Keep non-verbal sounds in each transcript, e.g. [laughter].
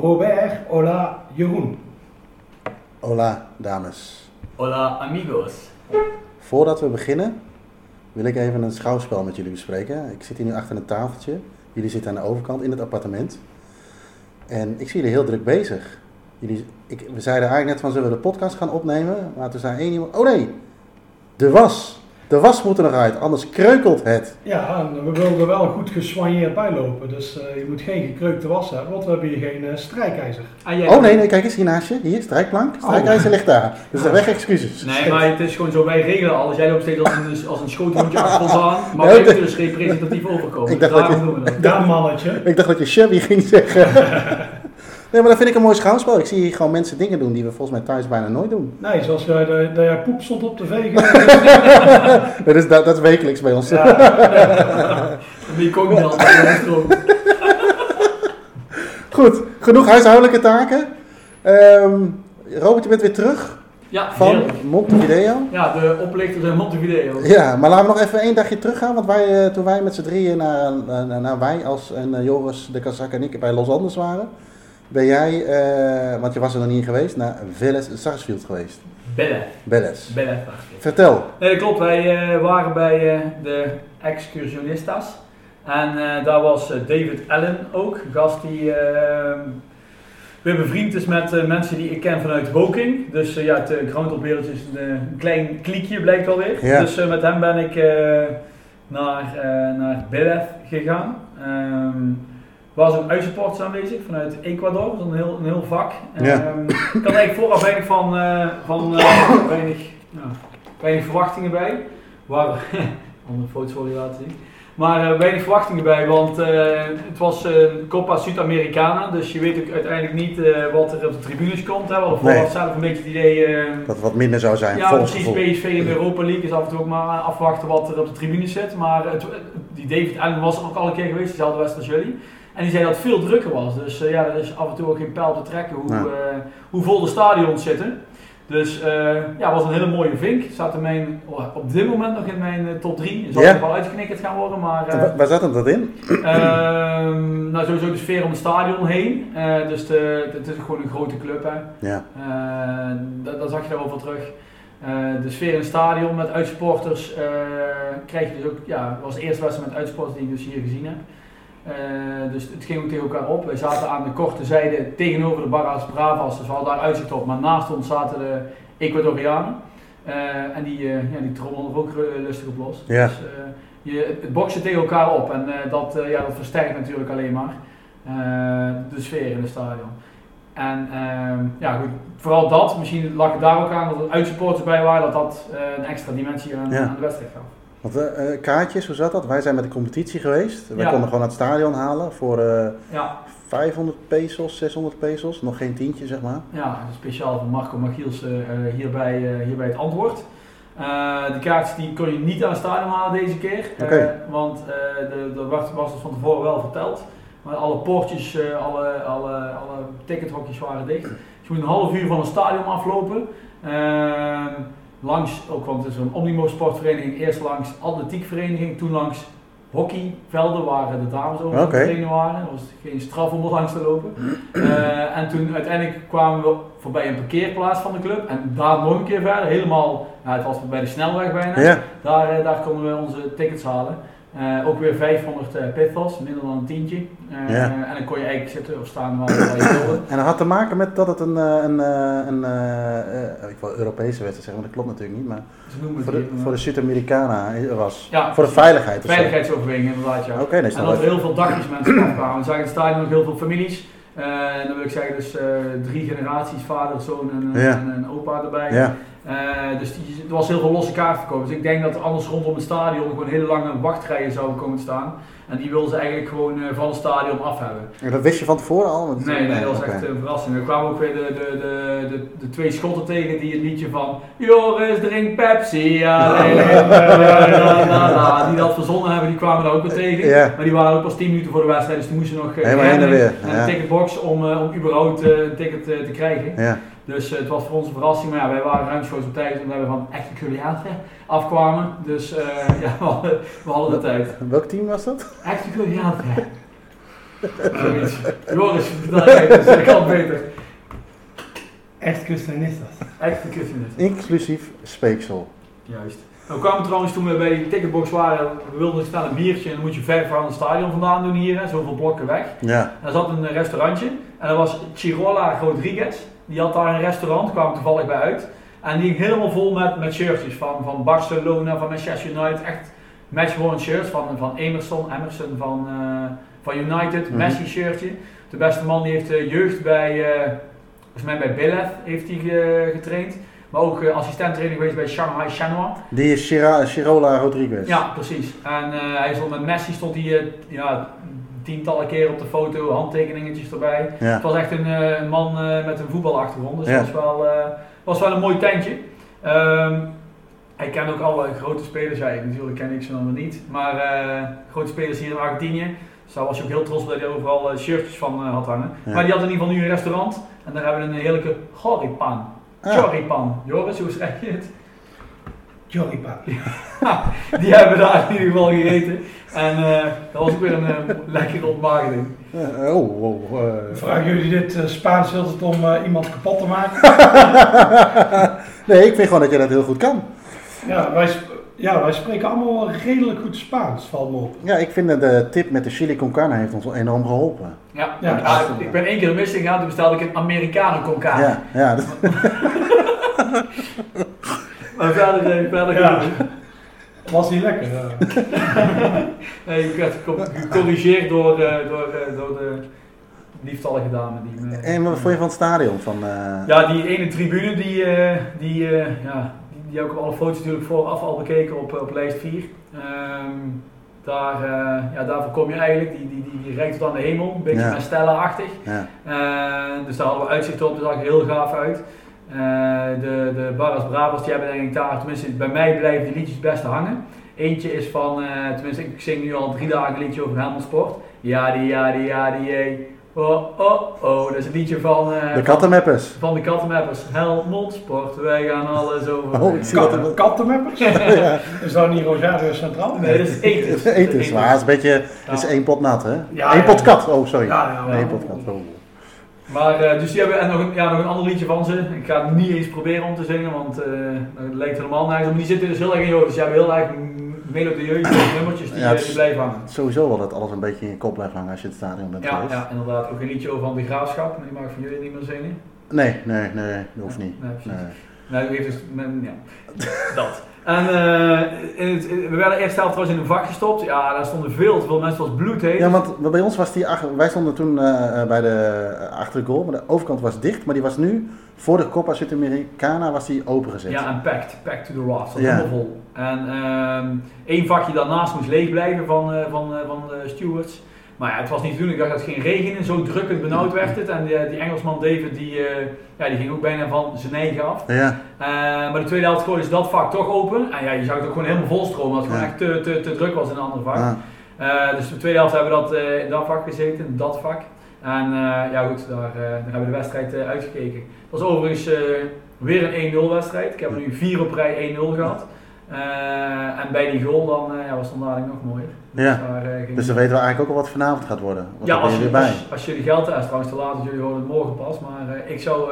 Robert, hola Jeroen. Hola, dames. Hola amigos. Voordat we beginnen, wil ik even een schouwspel met jullie bespreken. Ik zit hier nu achter een tafeltje. Jullie zitten aan de overkant in het appartement. En ik zie jullie heel druk bezig. Jullie, ik, we zeiden eigenlijk net van zullen we de podcast gaan opnemen. Maar toen zei één iemand, oh nee, de was. De was moet er nog uit, anders kreukelt het. Ja, en we wilden wel goed geswanjeerd bijlopen, dus eh, je moet geen gekreukte was hebben, want we hebben hier geen eh, strijkijzer. Ah, jij- Oh nee, nee, kijk eens hier naast je. Hier, strijkplank. Strijkijzer ligt daar. Dus daar weg excuses. Nee, maar het is gewoon zo, wij regelen alles. Jij loopt steeds als een, als een schotelhondje achter ons aan, maar Nee, wij moeten dus representatief overkomen. Ik dacht dat Daarom je- doen we dat. Daar mannetje. Ik dacht dat je shabby ging zeggen. [laughs] nee, maar dat vind ik een mooi schouwspel. Ik zie hier gewoon mensen dingen doen die we volgens mij thuis bijna nooit doen. Nee, zoals jij de, de jij poep stond op te vegen. [laughs] Dat is, dat, dat is wekelijks bij ons. [laughs] Dan altijd in de stroom. Goed, genoeg huishoudelijke taken. Ehm, Robert, je bent weer terug Ja, van heerlijk. Montevideo. Ja, de oplichters in Montevideo. Ja, maar laten we nog even één dagje teruggaan. Want wij, eh, toen wij met z'n drieën naar, naar, naar wij als en eh, Joris, de Kazak en ik bij Los Angeles waren. Ben jij, eh, want je was er nog niet in geweest, naar Vélez Sarsfield geweest. Bellen. Vélez. Bellen. Vertel. Nee, dat klopt. Wij eh, waren bij eh, de excursionistas. En daar was David Allen ook, een gast die eh, weer bevriend is met mensen die ik ken vanuit Woking. Dus ja, het uh, is een, klein kliekje, blijkt wel weer. Ja. Dus met hem ben ik naar, naar Belef gegaan. Ehm was ook uitsporters aanwezig vanuit Ecuador, dat is een heel, een heel vak. Ja. Ehm, ik had eigenlijk vooraf weinig van, eh, van eh, weinig, ja, weinig verwachtingen bij. Waar, [laughs] om een foto voor je laten zien. Maar eh, weinig verwachtingen bij, want het was Copa Sudamericana, dus je weet ook uiteindelijk niet wat er op de tribunes komt. Hè. We hadden vooraf zelf een beetje het idee... eh, Dat het wat minder zou zijn, ja, precies. gevoel. PSV in de Europa League is af en toe ook maar afwachten wat er op de tribune zit. Maar het, die David Allen was er ook al een keer geweest, dezelfde wedstrijd als jullie. En die zei dat het veel drukker was. Dus eh, ja, er is af en toe ook geen pijl te trekken hoe, eh, hoe vol de stadions zitten. Dus eh, ja, was een hele mooie vink. Zat in mijn, oh, op dit moment nog in mijn top 3. Zal nog wel uitgeknikkerd gaan worden. Maar, Wa- Waar zat hem dat in? ehm, nou, sowieso de sfeer om het stadion heen. Dus de, het is gewoon een grote club. Hè. Ja. Dat, dat zag je daar wel van terug. De sfeer in het stadion met uitsporters eh, krijg je dus ook, ja, was de eerste wedstrijd met uitsporters die ik dus hier gezien heb. Eh, dus het ging ook tegen elkaar op. Wij zaten aan de korte zijde tegenover de Barras Bravas, dus we hadden daar uitzicht op. Maar naast ons zaten de Ecuadorianen. Eh, en die, eh ja, die trommelden er ook lustig op los. Ja. Dus, je, het, boksen tegen elkaar op en dat, ja, dat versterkt natuurlijk alleen maar de sfeer in het stadion. En ehm, ja, goed, vooral dat, misschien lag het daar ook aan dat er uitsupporters bij waren, dat dat een extra dimensie aan, Ja. aan de wedstrijd gaf. Want eh, eh, kaartjes, hoe zat dat? Wij zijn met de competitie geweest. Wij Ja. konden gewoon naar het stadion halen voor eh, Ja, 500 pesos, 600 pesos. Nog geen tientje, zeg maar. ja speciaal voor Marco Magiels eh, hierbij, hierbij het antwoord. De kaartjes die kon je niet aan het stadion halen deze keer, Oké. want de was, was het van tevoren wel verteld. Maar alle poortjes, alle, alle, alle tickethokjes waren dicht. Dus je moet een half uur van het stadion aflopen. Langs, ook want het is een Omnimo sportvereniging, eerst langs atletiekvereniging, toen langs hockeyvelden waar de dames over Oké. het trainen waren. Er was geen straf om er langs te lopen. Eh, en toen uiteindelijk kwamen we voorbij een parkeerplaats van de club en daar nog een keer verder, helemaal, ja, het was bij de snelweg bijna. Ja. Daar, eh, daar konden we onze tickets halen. Eh, ook weer 500 uh, pithos, minder dan een tientje. Eh, Ja. En dan kon je eigenlijk zitten of staan waar je wilde. [coughs] En dat had te maken met dat het een, eh, een, eh, een eh, eh, ik wil Europese wedstrijd zeggen, maar dat klopt natuurlijk niet. Maar voor de, voor de Sudamericana was. Ja, voor de veiligheid. Veiligheidsoverweging inderdaad, ja. Oké, nee, En dat er heel veel dagjes mensen [coughs] afkwamen. We zagen in het stadion ook heel veel families. Eh, en dan wil ik zeggen, dus eh, drie generaties, vader, zoon en, Ja. en, en opa erbij. Eh, dus die, er was heel veel losse kaartverkoop. Dus ik denk dat er anders rondom het stadion gewoon hele lange wachtrijen zouden komen staan. En die wilden ze eigenlijk gewoon eh, van het stadion af hebben. En dat wist je van tevoren al? Want- Nee, nee, dat was echt een verrassing. Er kwamen ook weer de, de, de, de, de twee schotten tegen die het liedje van Joris drink Pepsi, alleen, la, die dat verzonnen hebben, die kwamen daar ook weer tegen. Maar die waren ook pas 10 minuten voor de wedstrijd, dus die moesten nog eh, Helemaal en weer, ja. de ticketbox om, eh, om überhaupt eh, een ticket eh, te krijgen. Ja. Dus eh, het was voor ons een verrassing, maar ja, wij waren ruimschoots op tijd omdat we van echte Curiaten afkwamen. Dus eh, [laughs] ja, we hadden, we hadden de tijd. Welk team was dat? Echte Curiaten. Zoiets. Joris, dus ik kan beter. Echt Christianistas. Echte Curiaten. Inclusief speeksel. Juist. Nou, we kwamen trouwens toen we bij die ticketbox waren, we wilden snel een biertje en dan moet je ver van het stadion vandaan doen hier, hè, zoveel blokken weg. Ja. En er zat een restaurantje en dat was Chirola Rodriguez. Die had daar een restaurant, kwam toevallig bij uit. En die ging helemaal vol met, met shirtjes van, van Barcelona, van Manchester United. Echt matchworn shirts van, van Emerson, Emerson van, eh, van United. Mhm. Messi shirtje. De beste man die heeft eh, jeugd bij, eh, volgens mij bij heeft hij getraind. Maar ook assistent trainer geweest bij Shanghai Shenhua. Die is Chirola Rodriguez. Ja, precies. En hij stond met Messi stond hij eh, ja, tientallen keer op de foto, handtekeningetjes erbij. Ja. Het was echt een eh, man eh, met een voetbalachtergrond, dus Ja. dat was wel, eh, was wel een mooi tentje. Ehm, hij kent ook alle grote spelers, ja, ik natuurlijk ken ik ze dan weer niet, maar grote spelers hier in Argentinië. Dus daar was je ook heel trots op dat hij overal shirtjes van had hangen. Ja. Maar die had in ieder geval nu een restaurant en daar hebben we een heerlijke choripan. Ah. Choripan. Joris, hoe schrijf je het? Joripa. Die hebben we daar in ieder geval gegeten. En eh, dat was ook weer een eh, lekkere ontmaagding. Eh, oh, wow. eh. Vragen jullie dit Spaans heel het om eh, iemand kapot te maken? [laughs] nee, ik vind gewoon dat je dat heel goed kan. ja, wij, ja, wij spreken allemaal redelijk goed Spaans, valt me op. Ja, ik vind dat de tip met de chili con carne heeft ons enorm geholpen. Ja, Ja, ik ben één keer de mis gegaan, toen bestelde ik een Americano con carne. Ja, ja, dat- [laughs] Maar verder, eh, verder Ja. goed. Was niet lekker. eh. [laughs] Nee, ik werd gecor- gecorrigeerd door, eh, door, eh, door de lieftallige dame. Die me, En wat vond je van het stadion? Van, eh, Ja, die ene tribune, die, eh, die, eh, ja, die, die heb ik op alle foto's natuurlijk vooraf al bekeken op, op lijst 4. Ehm, daar, eh, ja, daarvoor kom je eigenlijk, die, die, die, die reikt tot aan de hemel, een beetje Ja. met Stella-achtig. ja. Eh, dus daar hadden we uitzicht op, dat zag er heel gaaf uit. Eh, de, de Barras Bravas, die hebben denk ik daar, tenminste bij mij blijven die liedjes best hangen. Eentje is van, eh, tenminste ik zing nu al drie dagen een liedje over Helmond Sport. Ja die, ja die, ja die, jee. Oh, oh, oh. Dat is een liedje van, eh, De van, kattenmappers. van de kattenmappers. Helmond Sport, wij gaan alles over. Oh, ik zie dat er Kat, kattenmappers? [laughs] [laughs] Is dat niet Rosario Centraal? Nee, dat is eters. Eten is waar. Het is een beetje, het is één pot nat, hè? Ja, Eén ja. pot kat. Oh, sorry. Ja, ja, Eén ja. pot kat. Maar, eh, dus die hebben en nog een, ja, nog een ander liedje van ze. Ik ga het niet eens proberen om te zingen, want eh dat lijkt helemaal nergens. Maar die zitten dus heel erg in jou. Dus die hebben heel erg melodieuze [coughs] nummertjes die, Ja, het eh, die blijven hangen. Sowieso wel dat alles een beetje in je kop blijft hangen als je in het stadion bent Ja, geweest. ja, inderdaad. Ook een liedje over van de graafschap, maar die mag van jullie niet meer zingen. Nee, nee, nee, dat hoeft niet. Nee, precies. Nee. Nou, die heeft dus, ja, [laughs] dat. En eh, in het, we werden eerst helft trouwens in een vak gestopt. Ja, daar stonden veel te veel mensen, was bloedheet. Ja, want bij ons was die, wij stonden toen eh, eh, bij de, achter de goal, maar de overkant was dicht, maar die was nu, voor de Copa Sudamericana, was die opengezet. Ja, en packed, packed to the raft, Ja. helemaal vol. En ehm één vakje daarnaast moest leeg blijven van, van, van de stewards. Maar ja, het was niet te doen. Ik dacht dat het ging regenen, zo drukkend benauwd werd het. En die, die Engelsman David, die, eh, ja, die ging ook bijna van zijn eigen af. Ja, Eh, maar de tweede helft gooide ze dat vak toch open. En ja, je zag het ook gewoon helemaal volstromen, omdat het Ja. gewoon echt te, te, te druk was in een ander vak. Eh, dus de tweede helft hebben we dat, eh, in dat vak gezeten, in dat vak. En eh, ja goed, daar, eh, daar hebben we de wedstrijd eh, uitgekeken. Het was overigens eh, weer een 1-0 wedstrijd. Ik heb er nu vier op rij 1-0 gehad. Eh, en bij die goal dan, eh, ja, was dadelijk nog mooier. Ja. daar, eh, dus dan weten we eigenlijk ook al wat vanavond gaat worden. Want ja, als, je bij. als, als jullie geld hebben, trouwens te laat, dus jullie horen het morgen pas. Maar ik zou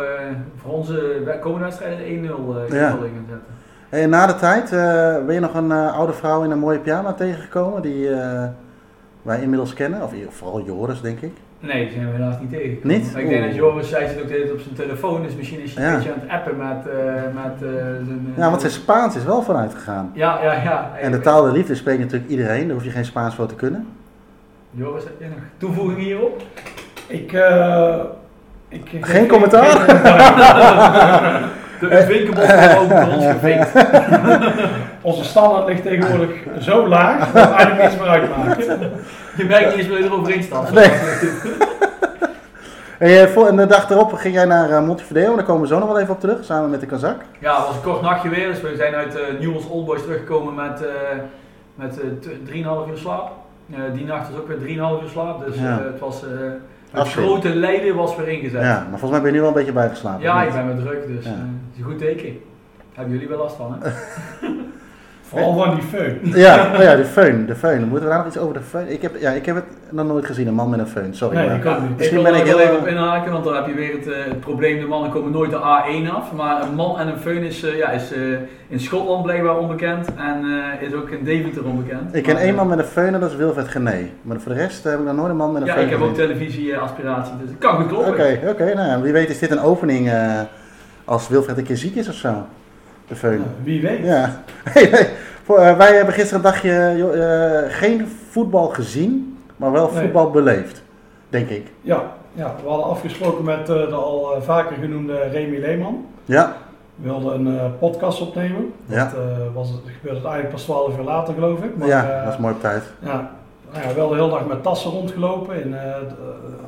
voor onze komende wedstrijd een 1-0 eh Ja. zetten. En na de tijd, ben je nog een oude vrouw in een mooie pyjama tegengekomen, die wij inmiddels kennen? Of vooral Joris, denk ik. Nee, die zijn we helaas niet tegengekomen. Niet? Maar ik denk Oeh. dat Joris, zij zit ook de hele tijd op zijn telefoon, dus misschien is hij Ja. een beetje aan het appen met, eh, met eh, zijn... Ja, want zijn Spaans is wel vooruit gegaan. Ja, ja, ja. En de taal der liefde spreekt natuurlijk iedereen, daar hoef je geen Spaans voor te kunnen. Joris, heb je nog toevoeging hierop? Ik, eh, ik, ik- Geen ik- commentaar? [laughs] geen commentaar. De wordt ook door ons gevinkt. Onze standaard ligt tegenwoordig zo laag dat het eigenlijk niets meer uitmaakt. [laughs] Je merkt niet eens meer eroverheen staan. Nee. [laughs] Eh, en de dag erop ging jij naar eh, Montevideo, en daar komen we zo nog wel even op terug, samen met de Kazak. Ja, het was een kort nachtje weer, dus we zijn uit uh, Newell's Old Boys teruggekomen met, eh met eh, 3,5 uur slaap. Eh, die nacht was ook weer 3,5 uur slaap, dus Ja. eh, het was eh, het grote lijden was weer ingezet. Ja, maar volgens mij ben je nu wel een beetje bijgeslapen. Ja, ik ben weer druk, dus Ja. eh, is een goed teken. Hebben jullie wel last van, hè? [laughs] Vooral van die föhn. Ja, oh ja, de föhn, de föhn. Moeten we daar nog iets over de föhn? Ik heb, ja, ik heb het nog nooit gezien, een man met een föhn, sorry. Nee, maar- ik niet. Misschien ik ben ik er heel- even op inhaken, want dan heb je weer het, eh, het probleem, de mannen komen nooit de A1 af. Maar een man en een föhn is, eh, ja, is eh, in Schotland blijkbaar onbekend en eh, is ook in Deventer onbekend. Ik ken één man met een föhn en dat is Wilfred Gené. Maar voor de rest heb ik nog nooit een man met een Ja, föhn ik heb ook televisie-aspiratie, dus het kan goed Oké, kloppen. oké. nou ja, wie weet is dit een opening eh, als Wilfred een keer ziek is of zo. De Wie weet. Ja. [laughs] Eh, wij hebben gisteren een dagje joh, eh, geen voetbal gezien, maar wel Nee. voetbal beleefd. Denk ik. Ja, ja, we hadden afgesproken met eh, de al eh, vaker genoemde Remy Leeman. Ja, We wilden een eh, podcast opnemen. Ja. Dat eh, was, gebeurde het eigenlijk pas 12 uur later, geloof ik. Maar, ja eh, dat was mooi op tijd. Ja, nou ja, wel de hele dag met tassen rondgelopen. In, eh, eh,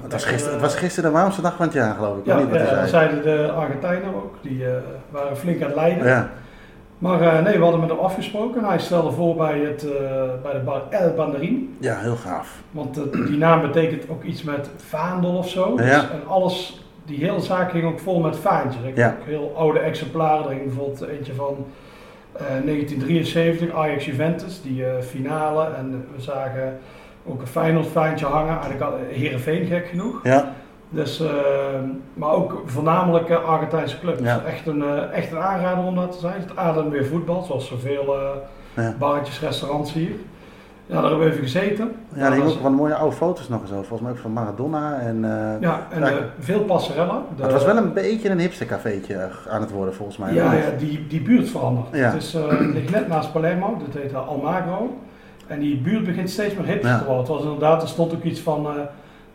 Het was, eh, gisteren, het was gisteren de warmste dag van het jaar, geloof ik. Ja, niet wat dat zei. zeiden de Argentijnen ook. Die eh, waren flink aan het lijden. Ja, Maar eh, nee, we hadden met hem afgesproken. Hij stelde voor bij, het, eh, bij de bar El Banderin. ja, heel gaaf. Want eh, die naam betekent ook iets met vaandel of zo. Dus- en alles, die hele zaak ging ook vol met vaantjes. Ik Ja. heb ook heel oude exemplaren. Er ging bijvoorbeeld eentje van eh, 1973, Ajax Juventus, die eh, finale. En we zagen ook een Feyenoord vaantje hangen. Eigenlijk al- Heerenveen gek genoeg. Ja, Dus, eh, maar ook voornamelijk eh, Argentijnse clubs. Ja. Echt, een, eh, echt een aanrader om dat te zijn. Het ademt weer voetbal, zoals zoveel eh Ja. barretjes, restaurants hier. Ja, daar hebben we even gezeten. ja er was- ook van mooie oude foto's nog eens over. Volgens mij ook van Maradona. En, eh, Ja, en eh, veel passerella. De- Het was wel een beetje een hipstercafeetje eh, aan het worden, volgens mij. Ja, ja die, die buurt verandert. Ja. Het, is, eh, het ligt net naast Palermo, dat heet eh, Almagro. En die buurt begint steeds meer hipster Ja. te worden. Het was inderdaad, er stond ook iets van... eh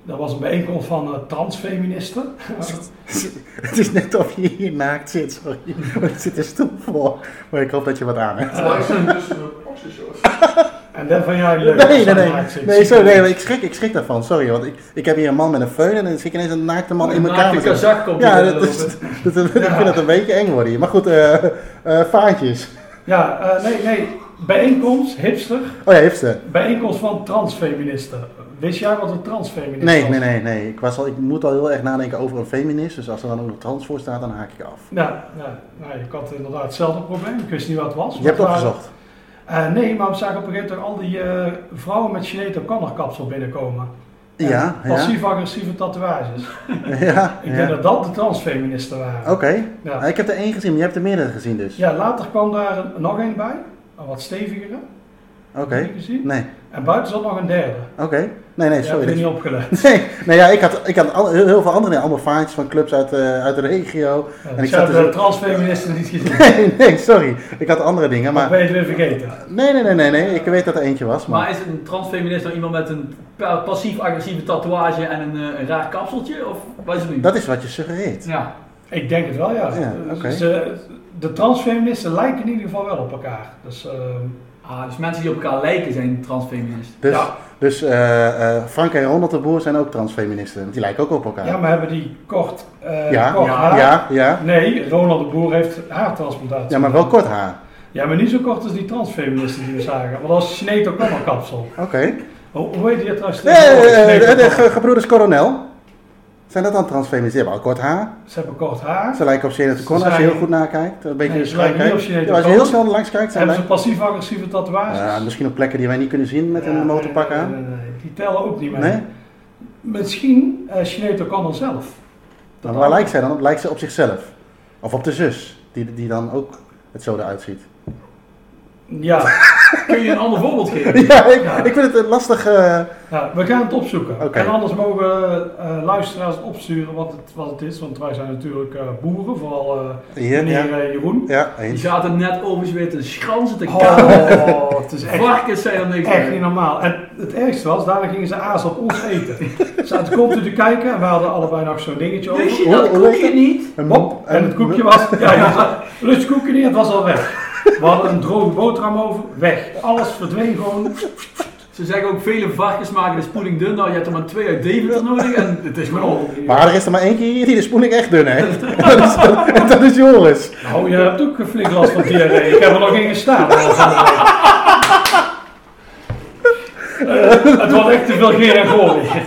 er was een bijeenkomst van eh, transfeministen. [laughs] Het is net of je hier naakt zit, sorry. [laughs] Er zit een stoel voor. Maar ik hoop dat je wat aan hebt. Dus boxershorts. [laughs] en dan van jij leuk. Nee, nee, dat nee. Nee, sorry, nee, maar ik schrik, ik schrik daarvan, sorry. Want ik, ik heb hier een man met een föhn en dan zie ik ineens een naakte man in mijn kamer zitten. Kazak komt Ja, dat is, dat, dat- ik vind het een beetje eng worden hier. Maar goed, eh eh, vaantjes. Ja, eh, nee, nee. Bijeenkomst, hipster. Oh ja, hipster. Bijeenkomst van transfeministen. Wist jij wat een transfeminist Nee, was? nee, nee, nee. Ik, was al, ik moet al heel erg nadenken over een feminist. Dus als er dan ook nog trans voor staat, dan haak ik af. Ja, ja nou, ik had inderdaad hetzelfde probleem. Ik wist niet wat het was. Je hebt het opgezocht. Eh, nee, maar we zagen op een gegeven moment al die eh, vrouwen met Sinead O'Connor kapsel binnenkomen. En Ja, ja. Passief-agressieve tatoeages. [laughs] Ja, Ik denk ja. dat dat de transfeministen waren. Oké. Ja. Ik heb er één gezien, maar je hebt er meerdere gezien dus. ja, later kwam daar nog één bij. Een wat stevigere. Oké. Heb je gezien? Nee. En buiten zat nog een derde. Oké. Nee, nee, Ik sorry. heb er dat- niet opgelet. [laughs] Nee, nee ja, ik had, ik had al- heel, heel veel andere, allemaal vaartjes van clubs uit, eh, uit de regio. Ja, ik ik zat dus de ook- transfeministen niet gezien. [laughs] Nee, nee, sorry. Ik had andere dingen, Maar maar... ben je het weer vergeten? Nee, nee, nee, nee, nee. Ik weet dat er eentje was, maar... Maar is het een transfeminist nou iemand met een pa- passief-agressieve tatoeage en een, eh, een raar kapseltje? Of wat is het nu? Dat is wat je suggereert. Ja. Ik denk het wel, ja. Ja, de transfeministen lijken in ieder geval wel op elkaar. Dus ehm, Ah, dus mensen die op elkaar lijken zijn transfeminist. Dus, Ja. dus eh, eh, Frank en Ronald de Boer zijn ook transfeministen. want Die lijken ook op elkaar. ja, maar hebben die kort, eh ja, kort ja, haar? ja, ja. Nee, Ronald de Boer heeft haartransplantatie. Ja, maar wel kort haar. Ja, maar niet zo kort als die transfeministen die we zagen. Want dat is Sinead O'Connor kapsel. Oké. Hoe, hoe heet die trouwens? Nee, de, de gebroeders Coronel. Zijn dat dan transfeministen? Die hebben al kort haar. Ze hebben kort haar. Ze lijken op Sinead O'Connor als je heel goed nakijkt. Een beetje Nee, ze schuin lijken niet kijkt. op Sinead Ja, als je heel snel langs kijkt, zijn Hebben ze passief-agressieve tatoeages? Ja, misschien op plekken die wij niet kunnen zien met Ja, een motorpak aan. Nee, nee. Die tellen ook niet mee. Nee? Misschien uh, Sinead O'Connor zelf. Maar waar lijkt zij dan op? Lijkt ze op zichzelf? Of op de zus, die, die dan ook het zo eruit ziet? Ja, [laughs] Kun je een ander voorbeeld geven? [laughs] Ja, ik, Ja. ik vind het een lastig... eh, ja, we gaan het opzoeken. En anders mogen eh, luisteraars het opsturen wat het, wat het is. Want wij zijn natuurlijk eh, boeren, vooral hier, ja. meneer eh, Jeroen. Ja, Die zaten net overigens weer te schransen, te kapen. Oh, het is [laughs] echt, Varkens zijn er niks echt niet normaal. En het ergste was, daarna gingen ze aas op ons eten. Ze zaten continu te kijken en we hadden allebei nog zo'n dingetje over. Wist je dat koekje niet? Een Hop, en het koekje was, ja, ja lust koekje niet, het was al weg. We hadden een droge boterham over, weg. Alles verdween gewoon. Ze zeggen ook vele varkens maken de spoeling dun. Nou, je hebt er maar twee uit Deventer nodig en het is gewoon op. Maar er is er maar eentje hier die de spoeling echt dun heeft. [laughs] dat, is, dat, dat is Joris. Nou, je hebt ook een flink last van diarree. Ik heb er nog in gestaan. al. [laughs] Eh, het was echt te veel geer en goor hier.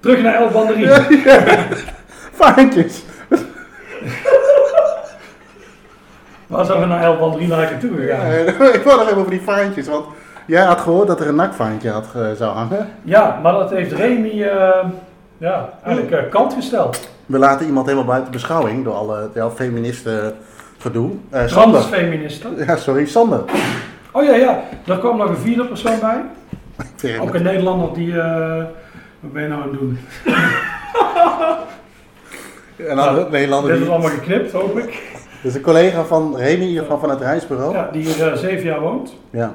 Terug naar El Banderie. Vaantjes. Waar zijn we naar El Banderie naartoe gegaan? Eh, [laughs] ik wil nog even over die vaantjes. Want jij had gehoord dat er een nakvaantje had, eh, zou hangen. Ja, maar dat heeft Remy eh, ja, eigenlijk eh, kant gesteld. We laten iemand helemaal buiten beschouwing door alle, alle feministen gedoe. Sander. Transfeministen. Ja, sorry, Sander. Oh ja, ja. Daar kwam nog een vierde persoon bij. [laughs] Ook een Nederlander die... wat ben je nou aan het doen? En dan de Nederlander Dit is allemaal geknipt, hoop ik. Dus een collega van Remy, geval van het reisbureau. Ja, die hier eh, zeven jaar woont. Ja.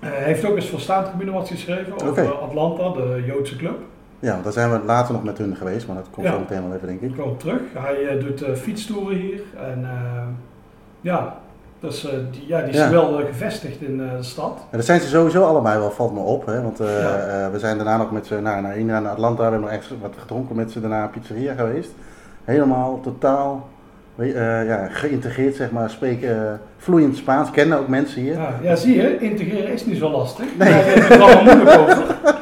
Eh, heeft ook eens voor Staantribune wat geschreven over. Atlanta, de Joodse club. Ja, daar zijn we later nog met hun geweest, maar dat komt Ja. zo meteen wel even, denk ik. Ik kwam terug. Hij eh, doet fietstoeren hier. En ja, dus, die, ja, die is Ja. wel gevestigd in de stad. En dat zijn ze sowieso allebei wel, valt me op. Hè? Want Ja. we zijn daarna nog met ze naar, naar, naar Atlanta, we hebben nog echt wat gedronken met ze, daarna een pizzeria geweest. Helemaal totaal ja, geïntegreerd, zeg maar, spreken eh, vloeiend Spaans, kennen ook mensen hier. Ja, ja, zie je, integreren is niet zo lastig. Nee. Daar het allemaal moeilijk over. [laughs]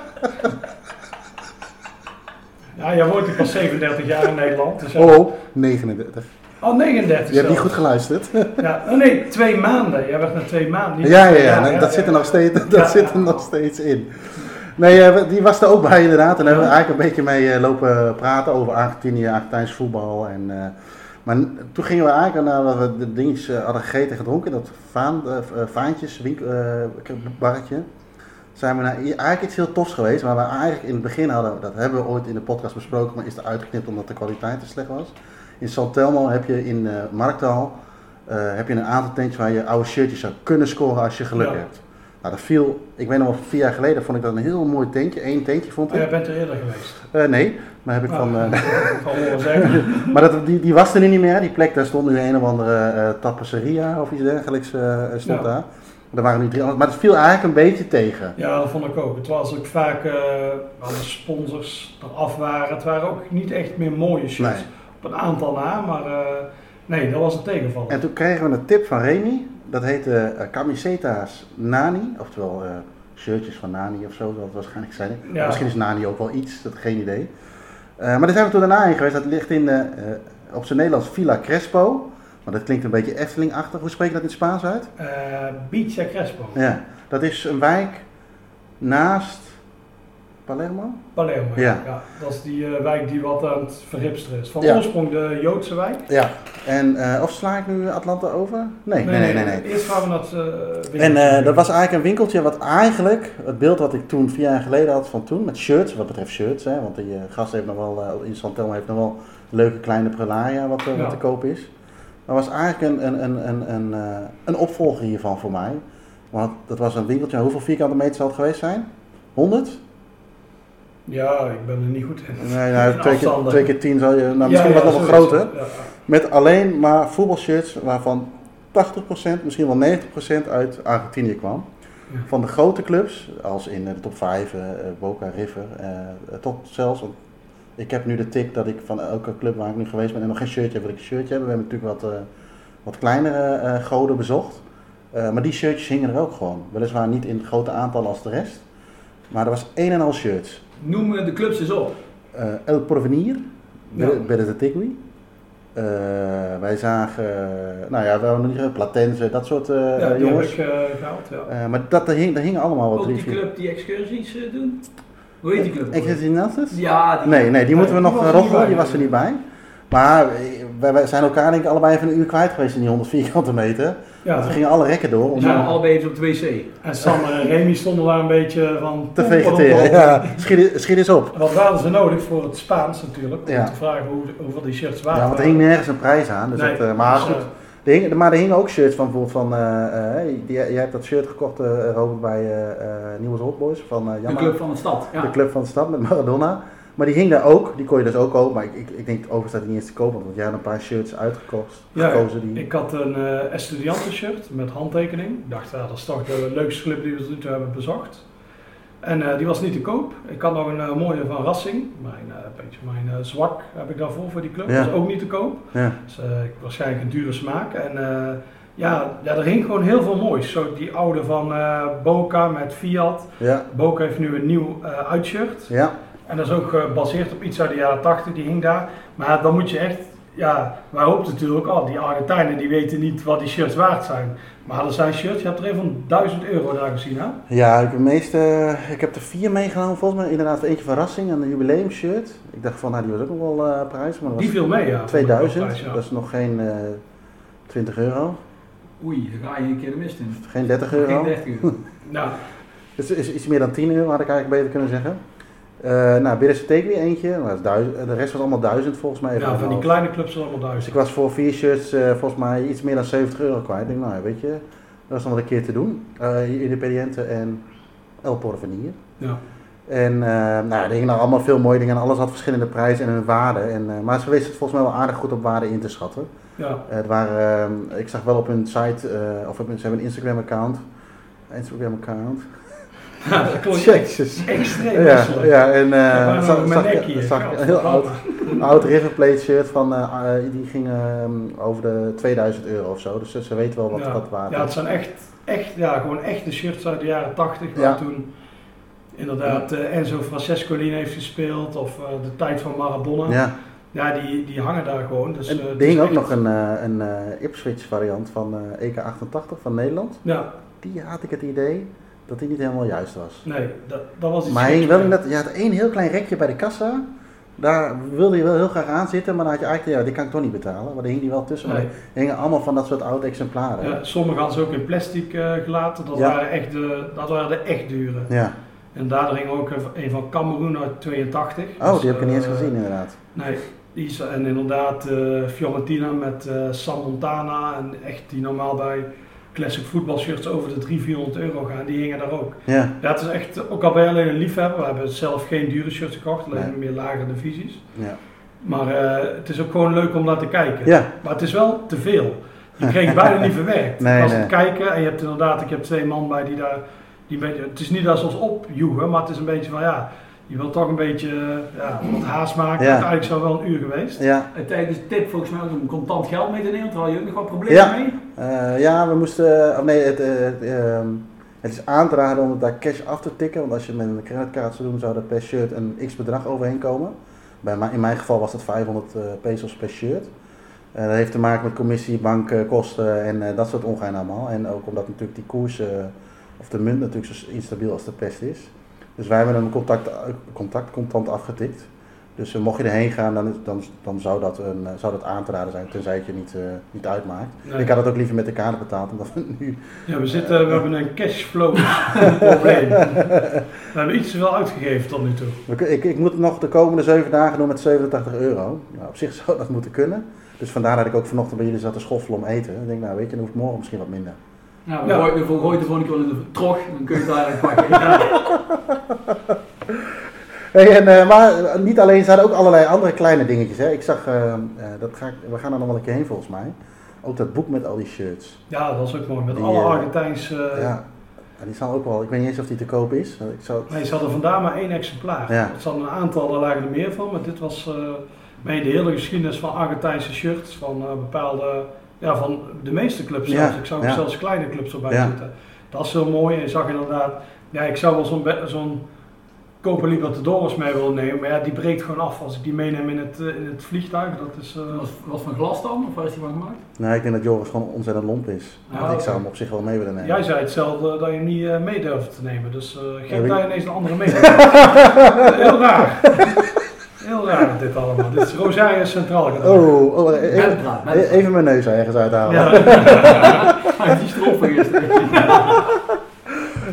Ja, jij woont hier pas 37 jaar in Nederland. Dus. Oh, oh, 39. Oh, 39 Je hebt niet goed geluisterd. [laughs] Ja, oh nee, twee maanden. Jij werd na twee maanden. Ja, ja, ja, nee, dat zit er nog steeds, dat zit er nog steeds in. Nee, eh, die was er ook bij inderdaad. En daar hebben we eigenlijk een beetje mee eh, lopen praten over Argentinië, Argentijns voetbal. En, eh, maar toen gingen we eigenlijk, nadat we de dingetjes eh, hadden gegeten en gedronken, dat vaan, eh, eh, vaantjes winkel, eh, barretje, zijn we naar eigenlijk iets heel tofs geweest. Waar we eigenlijk in het begin hadden, dat hebben we ooit in de podcast besproken, maar is er uitgeknipt omdat de kwaliteit te slecht was. In Santelmo heb je in eh Markthal eh, heb je een aantal tentjes waar je oude shirtjes zou kunnen scoren als je geluk Ja. hebt. Nou, dat viel, ik weet nog wel, vier jaar geleden vond ik dat een heel mooi tentje. Eén tentje vond Oh, ik. jij bent er eerder geweest. Eh, nee, maar heb ik van. Ik kan wel [laughs] zeggen. maar dat, die, die was er nu niet meer. Die plek, daar stond nu een of andere tapisseria of iets dergelijks stond Ja. daar. Er waren nu drie andere, maar het viel eigenlijk een beetje tegen. Ja, dat vond ik ook. Het was ook vaak, waar de sponsors eraf waren. Het waren ook niet echt meer mooie. Nee. Op een aantal na, maar nee, dat was een tegenvaller. En toen kregen we een tip van Remy. Dat heette eh, camiseta's Nani. Oftewel eh, shirtjes van Nani of zo, zal het waarschijnlijk zijn. Ja. Misschien is Nani ook wel iets, dat geen idee. Eh, maar daar zijn we toen daarna in geweest. Dat ligt in, op zijn Nederlands Villa Crespo. Maar dat klinkt een beetje Efteling-achtig. Hoe spreek je dat in het Spaans uit? Eh Beach Crespo. Ja, dat is een wijk naast Palermo. Palermo. Ja. Dat is die eh, wijk die wat aan het verhipsteren is. Van Ja. oorsprong de Joodse wijk. Ja. En, eh, of sla ik nu Atlanta over? Nee, nee, nee, nee. nee. Eerst gaan we naar het eh, En dat was eigenlijk een winkeltje wat eigenlijk, het beeld wat ik toen vier jaar geleden had van toen, met shirts, wat betreft shirts, hè, want die gast heeft nog wel, in Santelmo heeft nog wel leuke kleine prelaria wat, Ja. wat te koop is. Maar was eigenlijk een, een, een, een, een, een opvolger hiervan voor mij. Want dat was een winkeltje, hoeveel vierkante meter zal het geweest zijn? 100? Ja, ik ben er niet goed in. Nee, nou, In twee, keer, twee keer tien zou je, nou, misschien wat nog wel groter. Met alleen maar voetbalshirts waarvan 80%, misschien wel 90% uit Argentinië kwam. Ja. Van de grote clubs, als in eh, de top 5, eh, eh, Boca, River, eh, tot zelfs. Ik heb nu de tik dat ik van elke club waar ik nu geweest ben en nog geen shirtje heb, wil ik een shirtje hebben. We hebben natuurlijk wat, wat kleinere goden bezocht. Maar die shirtjes hingen er ook gewoon. Weliswaar niet in grote aantallen als de rest. Maar er was één en al shirts. Noem eh, de clubs eens op. Eh, El Porvenir, Ja. Berre de Tigui. Eh, wij zagen, nou ja, we hadden nog niet Platense, dat soort Ja, heb jongens. ik eh, gehaald, ja. Maar dat, daar, hing, daar hingen allemaal wat Ook die club die excursies doen. Hoe heet die club? Exercinatus? Ja, die Nee, nee, die moeten we die nog bij. die was er niet bij. Maar wij, wij zijn elkaar denk ik allebei even een uur kwijt geweest in die 100 vierkante meter. Ja, Ze gingen alle rekken door om We zijn Ja. allebei even op de wc. En Sander en Remy stonden daar een beetje van... te vegeteren. op. Ja, schiet, schiet eens op. Wat hadden ze nodig voor het Spaans natuurlijk? Om Ja. te vragen hoe, hoeveel die shirts waard Ja, want er waren. hing nergens een prijs aan. Dus Nee, dat, eh, maar dus, goed, eh, er hing, maar er hingen ook shirts van bijvoorbeeld van, eh, eh, die, jij hebt dat shirt gekocht, eh Robert, bij eh eh Nieuws Old Boys van eh De club van de stad. Ja. de club van de stad met Maradona. Maar die hing daar ook, die kon je dus ook kopen. Maar ik, ik, ik denk overigens dat die niet eens te kopen, want jij had een paar shirts uitgekocht. Ja, gekozen die... Ik had een eh Estudianten shirt met handtekening. Ik dacht, ja, dat is toch de leukste club die we tot nu toe hebben bezocht. En eh, die was niet te koop. Ik had nog een eh, mooie van Racing. Mijn, beetje mijn zwak heb ik daarvoor voor die club. Ja. Dat is ook niet te koop. Ja. Dus, waarschijnlijk een dure smaak. En ja, ja, er hing gewoon heel veel moois. Zo die oude van Boca met Fiat. Ja, Boca heeft nu een nieuw uitshirt. ja, En dat is ook gebaseerd op iets uit de jaren 80, die hing daar. Maar dan moet je echt, ja, wij hoopten natuurlijk al, die Argentijnen die weten niet wat die shirts waard zijn. Maar er zijn shirts, je hebt er een van 1000 euro daar gezien hè? ja ik, heb de meeste, ik heb er vier meegenomen volgens mij. Inderdaad, eentje van Racing, een jubileumshirt. Ik dacht van, nou die was ook nog wel eh prijs, maar dat Die was viel mee ja. 2000. Prijs, ja. Dat is nog geen eh 20 euro, Oei, dan ga je een keer de mist in. geen 30 euro. Geen 30 euro. [laughs] Nou, Dus het is iets meer dan 10 euro, had ik eigenlijk beter kunnen zeggen. Eh nou, eentje, maar dat is duizend, de rest was allemaal 1000 volgens mij. ja, van die kleine clubs zijn allemaal Dus 1000. ik was voor vier shirts eh, volgens mij iets meer dan 70 euro kwijt. Ik denk, nou ja, weet je, dat is nog wel een keer te doen. Uh, Independiente en El Porvenir. Ja. En uh, nou, er hingen nog allemaal veel mooie dingen en alles had verschillende prijzen en hun waarde. En, uh, maar ze wisten het volgens mij wel aardig goed op waarde in te schatten. Ja. het waren, uh, ik zag wel op hun site, uh, of op hun, ze hebben een Instagram account. Instagram account. Ja, dat klopt. Jezus. Extreem Ja, misselijk. ja en uh, zag, mijn zag, Ja, een heel oud, oud River Plate shirt van, uh, uh, die ging uh, over de 2000 euro of zo. Dus ze, weten wel wat ja. dat waard Ja, het zijn echt, echt, ja, gewoon echte shirts uit de jaren 80. Waar Ja. toen inderdaad Enzo Francescolini heeft gespeeld of de tijd van Maradona. Ja. Ja, die, die hangen daar gewoon. Dus, En er is hing ook echt- nog een, een Ipswich variant van uh, EK88 van Nederland. Ja, Die had ik het idee dat die niet helemaal juist was. nee, dat, dat was iets Maar mee. dat, je had één heel klein rekje bij de kassa. Daar wilde je wel heel graag aan zitten, maar dan had je eigenlijk, ja, die kan ik toch niet betalen. Maar daar hing die wel tussen. Maar er hingen allemaal van dat soort oude exemplaren. Ja, sommige hadden ze ook in plastic uh, gelaten. Dat, Ja. waren echt de, dat waren de echt dure. Ja. En daar hing ook een- van Cameroen uit 82. Oh, Dus, die heb ik niet eens eh, gezien inderdaad. Nee, die is, en inderdaad eh, Fiorentina met eh, Sam Montana en echt die normaal bij classic voetbalshirts over de 300, 400 euro gaan, die hingen daar ook. Ja, Ja, het is echt, ook al ben je alleen een liefhebber, we hebben zelf geen dure shirts gekocht, alleen Nee. meer lagere divisies. ja. Maar eh, het is ook gewoon leuk om naar te kijken. Ja, Maar het is wel te veel. Je kreeg bijna niet verwerkt. [laughs] Nee, Als nee. het kijken, en je hebt inderdaad, ik heb twee man bij die daar, die beetje, het is niet dat ze ons opjoegen, maar het is een beetje van ja, je wilt toch een beetje eh, ja, wat haast maken. Ja. Uiteindelijk zou wel een uur geweest. ja. En tijdens de tip volgens mij ook om contant geld mee te nemen, terwijl je ook nog wat problemen Ja. mee. Eh, ja, we moesten. Of nee, het, eh, ehm, het is aan te raden om het daar cash af te tikken. Want als je met een creditcard zou doen, zou er per shirt een x bedrag overheen komen. Bij in mijn geval was dat 500 eh, pesos per shirt. Dat heeft te maken met commissie, bankkosten en dat soort ongein allemaal. En ook omdat natuurlijk die koers, of de munt natuurlijk zo instabiel als de pest is. Dus wij hebben een contact, contact contant afgetikt. Dus eh, mocht je erheen gaan, dan, dan, dan zou, dat een, eh, zou dat aan te raden zijn, tenzij het je niet, eh, niet uitmaakt. Nee. Ik had het ook liever met de kaart betaald, omdat we nu... Ja, we, zitten, we hebben een cashflow [laughs] probleem. We hebben iets te veel uitgegeven tot nu toe. Ik, ik moet het nog de komende 7 dagen doen met 87 euro. Nou, op zich [laughs] zou dat moeten kunnen. Dus vandaar dat ik ook vanochtend bij jullie zat te schoffelen om eten. Ik denk, nou weet je, dan hoef ik morgen misschien wat minder. Nou, we Ja. gooien- we gooien de volgende keer wel in de trog, dan kun je het daar pakken. [laughs] Ja. Hey, en, eh, maar eh, niet alleen, er zaten ook allerlei andere kleine dingetjes. Hè. Ik zag, eh, dat ga ik, we gaan er nog wel een keer heen volgens mij. Ook dat boek met al die shirts. Ja, dat was ook mooi. Met Die, alle Argentijnse... ja, En die zal ook wel, ik weet niet eens of die te koop is. Ik zou het- Nee, ze hadden vandaag maar één exemplaar. Ja. Er een aantal, daar lagen er meer van. Maar dit was de hele geschiedenis van Argentijnse shirts. Van bepaalde, ja, van de meeste clubs Ja, zelfs. Ik zou ook ja. zelfs kleine clubs erbij Ja. zitten. Dat is heel mooi. En je zag inderdaad, ja, ik zou wel zo'n zo'n Copa Libertadores mee willen nemen. Maar ja, die breekt gewoon af als ik die meeneem in het, eh, in het vliegtuig. Dat is, eh, Was, was van glas dan, of waar is die van gemaakt? Nee, ik denk dat Joris gewoon ontzettend lomp is. Ja, ik zou hem op zich wel mee willen nemen. Jij zei hetzelfde dat je hem niet eh, mee durfde te nemen. Dus eh Ja, wie- daar ineens een andere mening. [laughs] heel raar. Heel voorbereid dit allemaal. Dit is Rosario Centraal. Oh, oh even, mijn neus ergens uithalen. Ja, [laughs] die gisteren.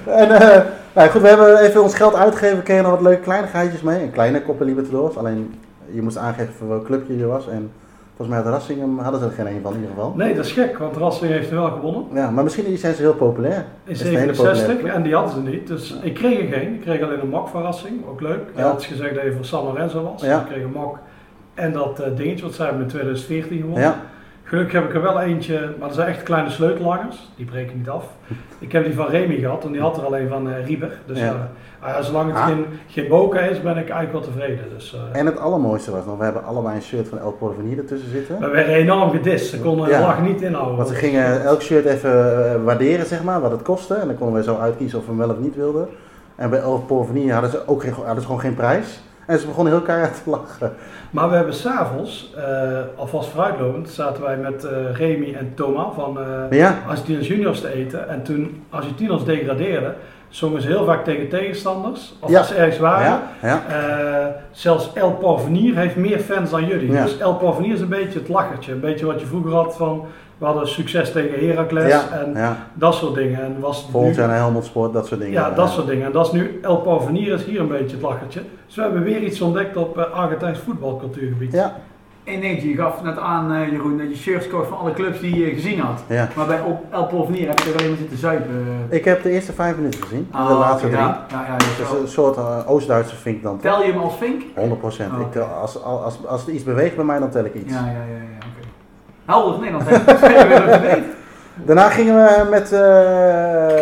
En eh, nou goed, we hebben even ons geld uitgegeven. We kregen nog wat leuke kleinigheidjes mee. Een kleine Copa Libertadores. Alleen je moest aangeven voor welk clubje je was. En volgens mij had Rassinghem hadden ze er geen een van in ieder geval. nee, dat is gek, want Racing heeft er wel gewonnen. Ja, maar misschien zijn ze heel populair. In Is het een hele populaire 67 club? en die hadden ze niet. Dus ik kreeg er geen. Ik kreeg alleen een mok van Racing, ook leuk. Je Ja. had gezegd dat je voor San Lorenzo was. Ja. Ik kreeg een mok en dat eh, dingetje, wat zij hebben in 2014 gewonnen. Ja, Gelukkig heb ik er wel eentje, maar dat zijn echt kleine sleutelhangers. Die breken niet af. Ik heb die van Remy gehad en die had er alleen van eh Rieber. Dus Ja. ja. ja, zolang het Ah. geen, geen is, ben ik eigenlijk wel tevreden. Dus, eh, en het allermooiste was nog, we hebben allebei een shirt van El Porvenir ertussen zitten. we werden enorm gedist. Ze konden Ja. de lach niet inhouden. Want ze gingen elk shirt even eh, waarderen, zeg maar, wat het kostte. En dan konden wij zo uitkiezen of we hem wel of niet wilden. En bij El Porvenir hadden ze ook geen, hadden ze gewoon geen prijs. En ze begonnen heel keihard te lachen. Maar we hebben s'avonds, eh alvast vooruitlopend, zaten wij met eh Remy en Thomas van eh Ja, Argentinos Juniors te eten. En toen Argentinos degradeerden, zongen ze heel vaak tegen tegenstanders. Of Ja. als ze ergens waren. ja, ja. Zelfs El Porvenir heeft meer fans dan jullie. Dus El is een beetje het lachertje. Een beetje wat je vroeger had van, we hadden succes tegen Heracles Ja, en ja. dat soort dingen. En was het Volgend nu- naar Helmond Sport, dat soort dingen. ja, dat soort dingen. En dat is nu, El Porvenir is hier een beetje het lachertje. Dus we hebben weer iets ontdekt op eh, Argentijns voetbalcultuurgebied. Ja, Eén dingetje, je gaf net aan eh, Jeroen dat je shirts kocht van alle clubs die je gezien had. ja. Maar bij op El heb je er alleen maar zitten zuipen. Ik heb de eerste vijf minuten gezien. en de Ah, laatste drie. Ja, ja, ja, dus Dus wel. een soort eh, Oost-Duitse vink dan toch? Tel je hem als vink? 100 procent. Oh, oké. als, als, als er iets beweegt bij mij, dan tel ik iets. Ja, ja, ja, ja, oké. Helder Nederland heeft. [laughs] Daarna gingen we met eh,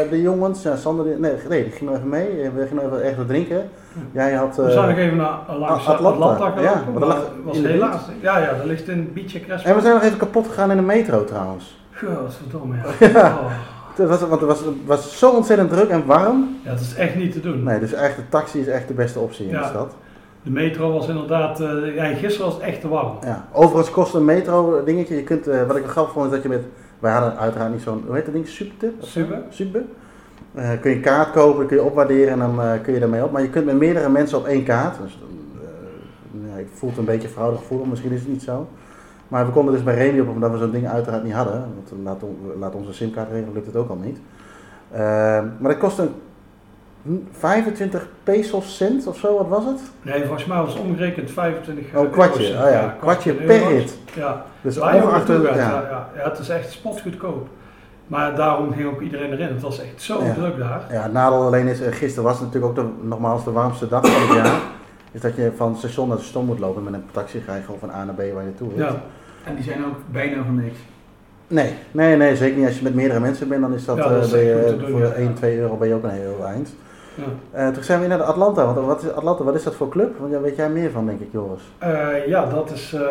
de jongens, ja, Sander, nee, nee, die ging nog even mee. We gingen even echt wat drinken. Jij had... We eh, zijn nog even naar langs Atlanta. Atlanta, Ja, maar dat lag was in de helaas. Ja, ja, dat ligt in Beach Crespo. en we zijn nog even kapot gegaan in de metro trouwens. Godverdomme, [laughs] ja. Oh. Het was, want het was, het was zo ontzettend druk en warm. Ja, het is echt niet te doen. Nee, dus echt de taxi is echt de beste optie in Ja. de stad. De metro was inderdaad, eh, ja, gisteren was het echt te warm. Ja. Overigens kost een metro dingetje, je kunt, eh, wat ik wel grappig vond is dat je met, wij hadden uiteraard niet zo'n, hoe heet dat ding, zo? Super. Super. Eh, kun je kaart kopen, kun je opwaarderen en dan kun je daarmee op. Maar je kunt met meerdere mensen op één kaart. Dus, ja, ik voel het een beetje fraudegevoel, misschien is het niet zo. Maar we konden dus bij Remy op, omdat we zo'n ding uiteraard niet hadden. Want laat, laat onze simkaart regelen, lukt het ook al niet. Maar dat kostte een 25 pesos cent of zo, wat was het? Nee, volgens mij was het omgerekend 25 Oh, kwartje. Oh ja, kwartje per euro's. rit. Ja, Dus het ja. ja. Ja, ja, het is echt spotgoedkoop. Maar daarom ging ook iedereen erin. Het was echt zo Ja. druk daar. Ja, het nadeel alleen is, eh, gisteren was het natuurlijk ook de, nogmaals de warmste dag van het jaar. Is dat je van station naar station moet lopen met een taxi ga je gewoon van A naar B waar je naartoe wilt. Ja. En die zijn ook bijna van niks. Nee, nee, nee, zeker niet. Als je met meerdere mensen bent, dan is dat, Ja, dat eh, is doen, voor ja. 1, 2 euro ben je ook een heel eind. Ja. Eh, toen zijn we naar de Atlanta. Want wat is Atlanta, wat is dat voor club? Want daar weet jij meer van, denk ik, Joris. Eh, ja, dat is eh,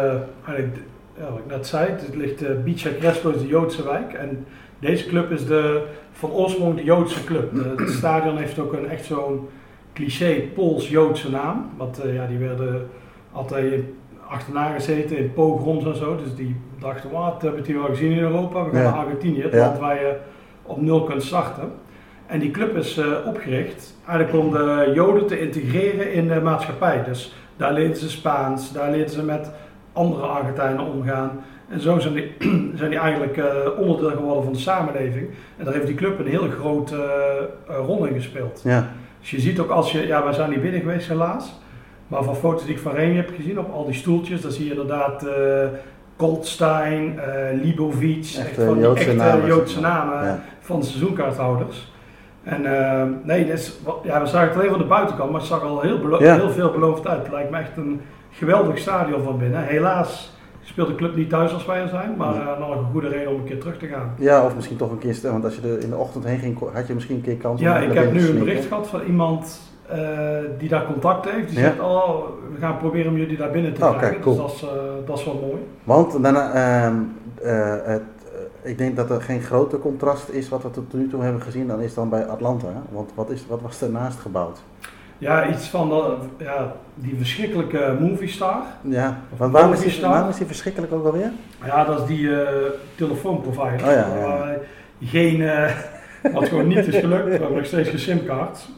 eigenlijk ja, wat ik net zei. Het ligt uh, Beach Crespo is de Joodse wijk. En deze club is de, van oorsprong de Joodse club. De- het [clears throat] stadion heeft ook een echt zo'n cliché Pools-Joodse naam. Want eh, ja, die werden altijd achterna gezeten in pogroms en zo. Dus die dachten, wat hebben we die wel gezien in Europa? We gaan Ja. naar Argentinië, het Ja. land waar je op nul kunt starten. En die club is eh, opgericht eigenlijk om de Joden te integreren in de maatschappij. Dus daar leerden ze Spaans, daar leerden ze met andere Argentijnen omgaan. En zo zijn die, [clears throat] zijn die eigenlijk eh, onderdeel geworden van de samenleving. En daar heeft die club een heel grote eh, rol in gespeeld. Ja, Dus je ziet ook als je, ja wij zijn niet binnen geweest helaas, maar van foto's die ik van Remy heb gezien op al die stoeltjes, dan zie je inderdaad eh Goldstein, eh Libovic, Echt, echt, van die Joodse echte namen, Joodse namen ja. van de seizoenkaarthouders. En eh, nee, ja, we zagen het alleen van de buitenkant, maar het zag al heel, Ja. heel veel beloofd uit. Het lijkt me echt een geweldig stadion van binnen. Helaas speelt de club niet thuis als wij er zijn, maar eh, nog een goede reden om een keer terug te gaan. ja, of misschien toch een keer, want als je er in de ochtend heen ging, had je misschien een keer kans om Ja, ik heb nu een bericht gehad van iemand eh, die daar contact heeft. Die Ja. zegt, oh, we gaan proberen om jullie daar binnen te Oh, krijgen. kijk, cool. Dus dat is, eh, dat is wel mooi. Want daarna, ik denk dat er geen groter contrast is wat we tot nu toe hebben gezien dan is dan bij Atlanta. Want wat, is, wat was ernaast gebouwd? Ja, iets van ja, die verschrikkelijke movie star. Ja, want waarom is, die, waarom is die verschrikkelijk ook alweer? Ja, dat is die eh, telefoonprovider. Oh ja, ja. Waar geen, eh, wat gewoon niet is gelukt. We hebben nog steeds geen simkaart. [laughs]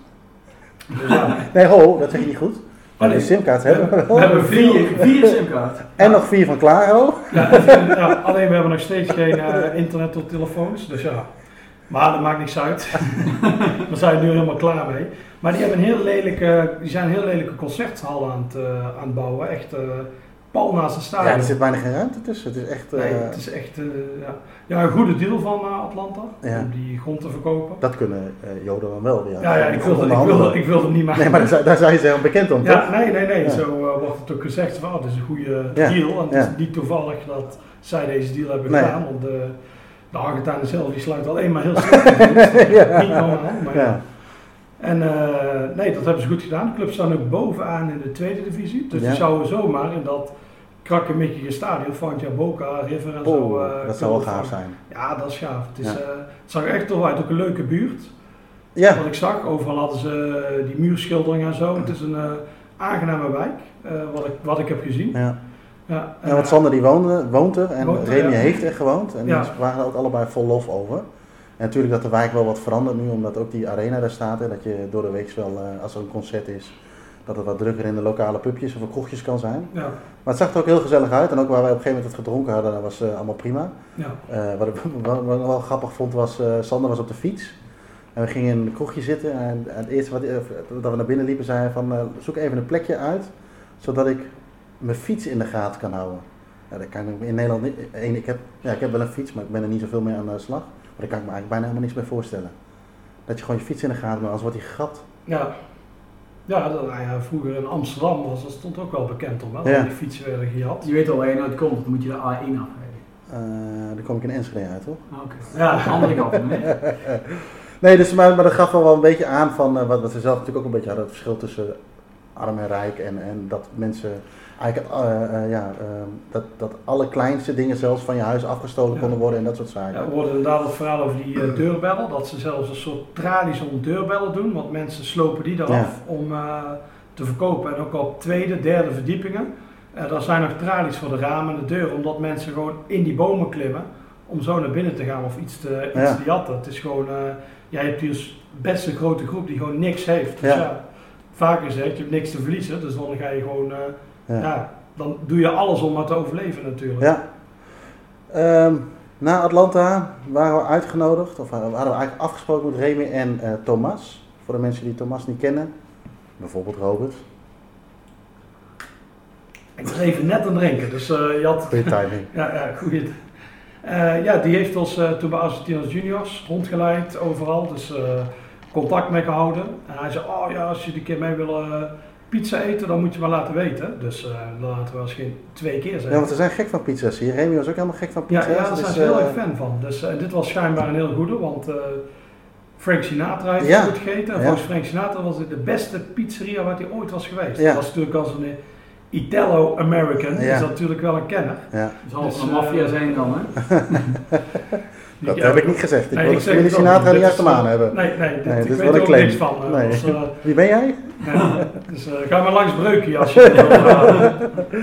Dus. Nee, ho, dat zeg je niet goed. Maar nee. die simkaart We hebben we hebben, wel. we hebben vier. Vier, vier simkaart. En nog vier van Claro. Ja, [laughs] en- ja, alleen we hebben nog steeds geen eh, internet op telefoons. Dus ja. Maar dat maakt niks uit. [laughs] Daar zijn we nu helemaal klaar mee. Maar die, hebben een heel lelijke, die zijn een heel lelijke concerthal aan het, eh, aan het bouwen. Echt eh pal naast stadion. Ja, er zit geen ruimte tussen. Het is echt... eh, Nee, het is echt eh, ja. ja, een goede deal van eh, Atlanta. Ja. Om die grond te verkopen. Dat kunnen eh Joden dan wel weer. Ja, ja, ik wilde, ik wilde, ik wilde niet maken. Nee, maar daar, zijn- daar zijn ze heel bekend om, Ja, toch? nee, nee, nee. Ja. Zo eh, wordt het ook gezegd van, oh, dit is een goede Ja, deal. En het ja. is niet toevallig dat zij deze deal hebben Nee. gedaan. Want de, de Argentijnen zelf, die sluiten alleen maar heel slecht. [laughs] Ja. Niet normaal, maar ja. Ja. En eh, nee, dat hebben ze goed gedaan. De clubs staan ook bovenaan in de tweede divisie. Dus Ja. die zouden zomaar in dat krakkemikkige stadion, Fantja, Boca, River en zo. Oh, eh, dat zou wel gaaf zijn. Ja, dat is gaaf. Het, is, Ja. eh, het zag er echt tof uit. Ook een leuke buurt. Ja, Wat ik zag, overal hadden ze eh, die muurschilderingen en zo. Het is een aangename wijk, wat, ik, wat ik heb gezien. ja. Ja, en, Ja, want Sander die woonde, woont er en Woont er, Remy ja. heeft er gewoond. En Ja. die waren er ook allebei vol lof over. En natuurlijk dat de wijk wel wat verandert nu, omdat ook die arena daar staat. Hè, dat je door de week wel, als er een concert is, dat het wat drukker in de lokale pubjes of kroegjes kan zijn. ja, Maar het zag er ook heel gezellig uit. En ook waar wij op een gegeven moment het gedronken hadden, dat was eh, allemaal prima. ja. Eh, wat, ik, [laughs] wat, wat ik wel grappig vond was, eh, Sander was op de fiets. En we gingen in een kroegje zitten. En, en het eerste wat, dat we naar binnen liepen, zei hij van, zoek even een plekje uit, zodat ik mijn fiets in de gaten kan houden. Ja, dat kan ik in Nederland niet. ik, heb, ja, ik heb wel een fiets, maar ik ben er niet zoveel mee aan de slag. Maar daar kan ik me eigenlijk bijna helemaal niks bij voorstellen. Dat je gewoon je fiets in de gaten houdt, anders wordt die gat. Ja, ja, dat, nou ja, vroeger in Amsterdam was dat stond ook wel bekend om, hè, Ja. die fietsen werden gejat. Je weet al waar je nooit komt, dan moet je de A1 afrijden. Eh dan kom ik in Enschede uit, toch? Ah, Oké. [laughs] Ja. De andere kant. Nee, dus, maar, maar dat gaf wel een beetje aan van eh, wat, wat ze zelf natuurlijk ook een beetje hadden. Het verschil tussen arm en rijk. En, en dat mensen eigenlijk, eh, eh, ja, eh, dat, dat alle kleinste dingen zelfs van je huis afgestolen Ja. konden worden en dat soort zaken. Ja, we hoorden inderdaad het verhaal over die eh, deurbellen, dat ze zelfs een soort tralies om deurbellen doen, want mensen slopen die eraf Ja. om te verkopen. En ook op tweede, derde verdiepingen, daar zijn nog tralies voor de ramen en de deuren, omdat mensen gewoon in die bomen klimmen om zo naar binnen te gaan of iets te, iets Ja. te jatten. Het is gewoon, eh jij hebt dus best een grote groep die gewoon niks heeft. Dus Ja. ja, vaak gezegd, je hebt niks te verliezen, dus dan ga je gewoon, Ja. ja. dan doe je alles om maar te overleven natuurlijk. Ja. Ehm, na Atlanta waren we uitgenodigd, of hadden we eigenlijk afgesproken met Remy en eh, Thomas. Voor de mensen die Thomas niet kennen, bijvoorbeeld Robert. Ik was even net aan het drinken, dus eh, je had Goeie timing. [laughs] Ja, ja. Eh, ja, die heeft ons toen bij Argentinos Juniors rondgeleid overal, dus contact mee gehouden. En hij zei, oh ja, als je een keer mee wil eh, pizza eten, dan moet je maar laten weten. Dus eh dat laten we als geen twee keer Ja, zeggen. want we zijn gek van pizza's hier. Remy was ook helemaal gek van Ja, pizza's. ja, daar zijn dus, ze heel eh, erg fan van. Dus eh, dit was schijnbaar een heel goede, want eh, Frank Sinatra heeft Ja. goed gegeten. En Ja. volgens Frank Sinatra was het de beste pizzeria waar hij ooit was geweest. Ja. Dat was natuurlijk als een Italo-American, Ja. is dat natuurlijk wel een kenner. Ja, Het zal Dus, van de maffia zijn dan, hè? [laughs] [laughs] dat Ja, heb ik niet gezegd. Ik Nee, wil ik de ook Sinatra niet. niet Dit achter is, me aan eh, hebben. Nee, nee, dit, Nee, ik dit is weet wel er een ook claim. niks van. Nee. als, eh, Wie ben jij? [laughs] ja, dus eh, ga maar langs Breukje als je [laughs] wil.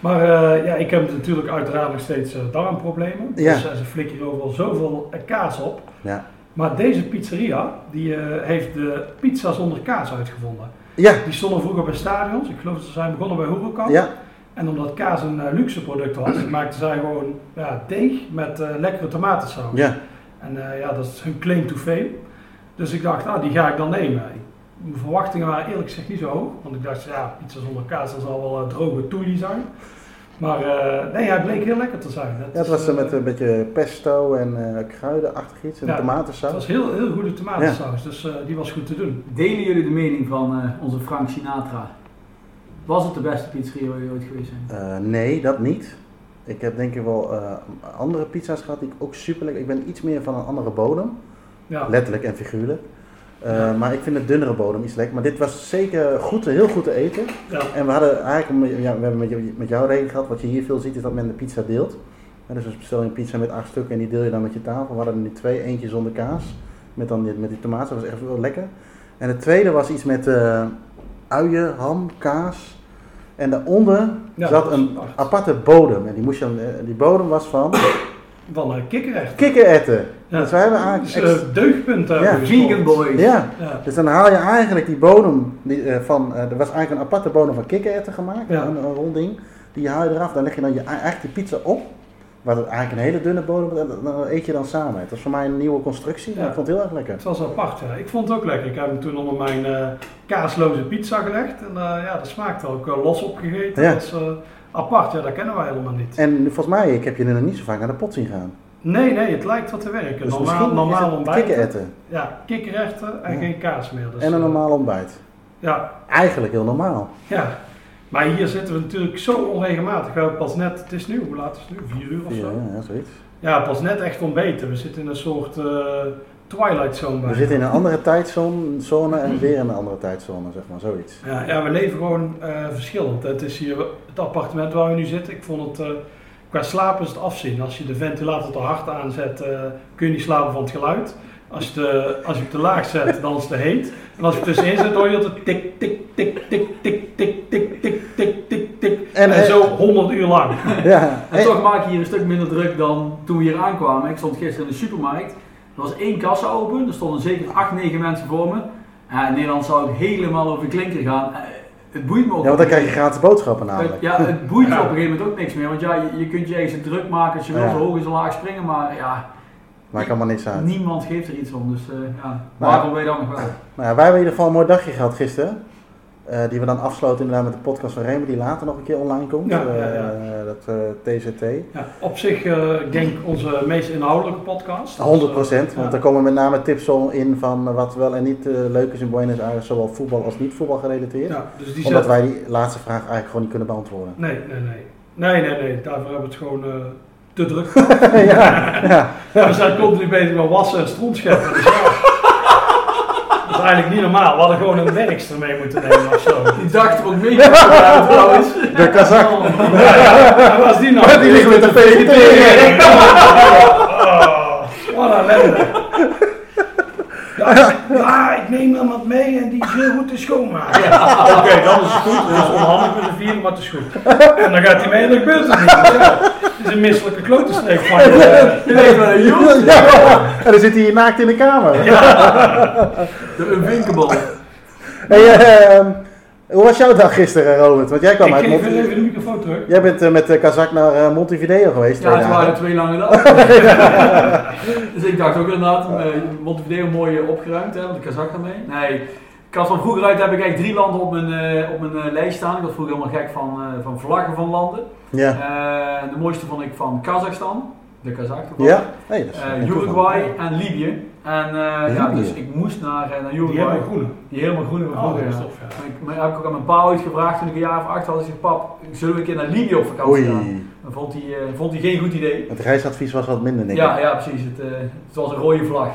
Maar eh, ja, ik heb natuurlijk uiteraard nog steeds darmproblemen. Ja. Dus ze flikken hier overal zoveel kaas op. Ja. Maar deze pizzeria, die heeft de pizza zonder kaas uitgevonden. Ja, Die stonden vroeger bij stadions. Ik geloof dat ze zijn begonnen bij Hoerenkamp. ja, En omdat kaas een eh, luxe product was, maakten zij gewoon ja, deeg met eh, lekkere tomatensaus. ja. En eh, ja, dat is hun claim to fame. Dus ik dacht, ah, die ga ik dan nemen. Mijn verwachtingen waren eerlijk gezegd niet zo hoog. Want ik dacht, ja, pizza zonder kaas, dat zal wel droge toelie zijn. Maar eh, nee, hij bleek heel lekker te zijn. Ja, het was er met een beetje pesto en eh kruidenachtig iets en Ja, tomatensaus. Het was heel, heel goede tomatensaus, dus eh, die was goed te doen. Delen jullie de mening van eh, onze Frank Sinatra? Was het de beste pizzeria waar jullie ooit geweest zijn? Eh, nee, dat niet. Ik heb denk ik wel eh, andere pizza's gehad die ik ook super lekker... Ik ben iets meer van een andere bodem. Ja, Letterlijk en figuurlijk. Eh, Ja. Maar ik vind het dunnere bodem iets lekker. Maar dit was zeker goed, heel goed te eten. ja, En we hadden eigenlijk, ja, we hebben met, jou- met jouw reden gehad, wat je hier veel ziet, is dat men de pizza deelt. Ja, dus we bestel je een pizza met acht stukken en die deel je dan met je tafel. We hadden er nu twee, eentje zonder kaas, met, dan die, met die tomaten, dat was echt wel lekker. En het tweede was iets met eh uien, ham, kaas. En daaronder Ja, zat een aparte bodem. En die, moest je eh, die bodem was van van uh, kikkerrecht. Kikkererwten. Ja. Dus wij hebben eigenlijk... eh, ex- deugdpunt hebben Ja. Vegan boys. ja, Ja. dus dan haal je eigenlijk die bodem die, eh, van... eh, er was eigenlijk een aparte bodem van kikkererwten gemaakt, Ja. een, een rond ding. Die haal je eraf, dan leg je dan je, eigenlijk die pizza op. Waar het eigenlijk een hele dunne bodem dan eet je dan samen. Dat is voor mij een nieuwe constructie, maar Ja. ik vond het heel erg lekker. Het was apart, ja. Ik vond het ook lekker. Ik heb hem toen onder mijn eh, kaasloze pizza gelegd. En eh, ja, dat smaakte ook los opgegeten. Ja. Dat is eh, apart, ja, dat kennen wij helemaal niet. En volgens mij, ik heb je er niet zo vaak naar de pot zien gaan. Nee, nee, het lijkt wat te werken. Dus normaal normaal het ontbijt. kikkererwten Ja, kikkerrechten en Ja. geen kaas meer. Dus, en een normaal ontbijt. Ja, Eigenlijk heel normaal. ja. Maar hier zitten we natuurlijk zo onregelmatig. We hebben pas net, het is nu, hoe laat is het nu? Vier uur of zo? ja, zoiets. Ja, pas net echt ontbeten. We zitten in een soort eh, twilight zone bij. We zitten in een andere tijdzone zone en weer in een andere tijdzone, zeg maar, zoiets. Ja, ja, we leven gewoon eh, verschillend. Het is hier het appartement waar we nu zitten. Ik vond het, eh, qua slapen is het afzien. Als je de ventilator te hard aanzet, kun je niet slapen van het geluid. Als je, de, als je te laag zet, dan is het te heet. En als je het tussenin zet, hoor je het tik, tik, tik, tik, tik, tik, tik, tik, tik, tik, tik. En, En, eh, zo honderd uur lang. Ja, En toch maak je hier een stuk minder druk dan toen we hier aankwamen. Ik stond gisteren in de supermarkt. Er was één kassa open. Er stonden zeker 8, 9 mensen voor me. Ja, in Nederland zou ik helemaal over de klinker gaan. Eh, Het boeit me ook. ja, want dan krijg je gratis boodschappen namelijk. Het, ja, het boeit je Ja. op een gegeven moment ook niks meer. Want ja, je, je kunt je even druk maken als je wil, Ja. zo hoog en zo laag springen. Maar ja, Maakt allemaal niks uit. niemand geeft er iets om. Dus eh, ja, Maar- waarom wil je dan nog wel? Nou ja, wij hebben in ieder geval een mooi dagje gehad gisteren. Eh, die we dan afsloten inderdaad met de podcast van Remy, die later nog een keer online komt. Ja, Eh, ja, ja. dat TZT. Ja, op zich ik denk onze meest inhoudelijke podcast. 100% Dus, want er komen met name tips in van wat wel en niet leuk is in Buenos Aires, zowel voetbal als niet voetbal gerelateerd. Ja, dus die Omdat zet- wij die laatste vraag eigenlijk gewoon niet kunnen beantwoorden. Nee, nee, nee. Nee, nee, nee. Daarvoor hebben we het gewoon te druk. [laughs] ja, ja. We zijn continu bezig met wassen en strontscheppen. Dus ja. Dat is eigenlijk niet normaal. We hadden gewoon een werkster mee moeten nemen of zo. Die dacht er ook mee trouwens. De Kazak. Ja, was die nou? Die liggen met de vegetariër. Oh, wat een ellende. Ja, ja, ik neem hem wat mee en die is heel goed te schoonmaken. Oké, dan is het goed. Dat is onhandig met de vieren, maar het is goed. En dan gaat hij mee en dan gebeurt het niet. Ja, het is een misselijke klotenstreek van je. eh, een. Ja, en dan zit hij hier naakt in de kamer. [laughs] De unvinkable. Hey, eh, ehm, hoe was jouw dag gisteren, Robert? Want jij kwam Ik uit geef even Montevideo. de microfoon terug. Jij bent eh, met de Kazak naar eh, Montevideo geweest. Ja, het waren twee lange dagen. [laughs] dus ik dacht ook inderdaad, uh, Montevideo mooi eh, opgeruimd, hè, want de Kazak gaan mee. Nee, ik had van vroeger uit heb ik eigenlijk drie landen op mijn, eh, op mijn eh, lijst staan. Ik was vroeger helemaal gek van, eh, van vlaggen van landen. Ja. Eh, de mooiste vond ik van Kazachstan, de Kazak toevallig. Ja? Nee, dat is Eh. Uruguay en Libië. En eh, ja, dus ik moest naar, eh, naar Die Uruguay. hebben groene. Die helemaal groene van Oh, ja. ja. Maar maar heb ik ook aan mijn pa ooit gevraagd toen ik een jaar of acht was. Ik zeg, pap, zullen we een keer naar Libië op vakantie gaan? Oei. Dan vond hij, eh, vond hij geen goed idee. Het reisadvies was wat minder, denk ik. Ja, ja, precies. Het, eh, het was een rode vlag.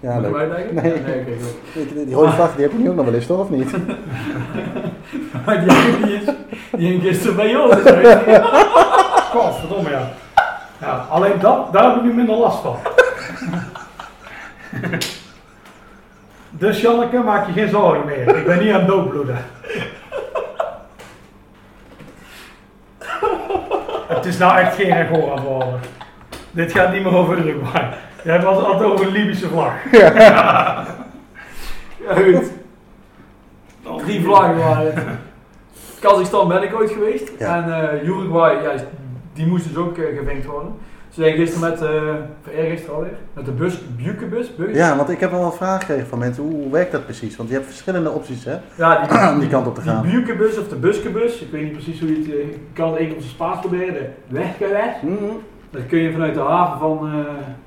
Ja, Moet ik leuk. Nee. Goed. [laughs] Die, die rode vlag, die heb je nu ook nog wel eens, toch? Of niet? [laughs] Maar die, die, is, die ging gisteren bij jou. dus. [laughs] Godverdomme ja. Ja. Alleen dat, daar heb ik nu minder last van. [laughs] Dus Janneke, maak je geen zorgen meer. Ik ben niet aan het doodbloeden. Het is nou echt geen regoor aan. Dit gaat niet meer over Uruguay. Jij was altijd over een Libische vlag. Ja, goed. Drie vlaggen waren het. Kazachstan ben ik ooit geweest. Ja. En eh, Uruguay, ja, die moest dus ook eh, gevinkt worden. Ze zijn gisteren met, uh, gisteren alweer, met de bus, Bukebus. Bus. Ja, want ik heb wel wat vragen gekregen van mensen. Hoe, hoe werkt dat precies? Want je hebt verschillende opties, hè? Ja, die, [clears throat] Om die kant op te gaan. Die Bukebus of de Buskebus, ik weet niet precies hoe je het, eh, je kan het één op zijn Spaans proberen, de Weggewer. Mhm. Dan kun je vanuit de haven van,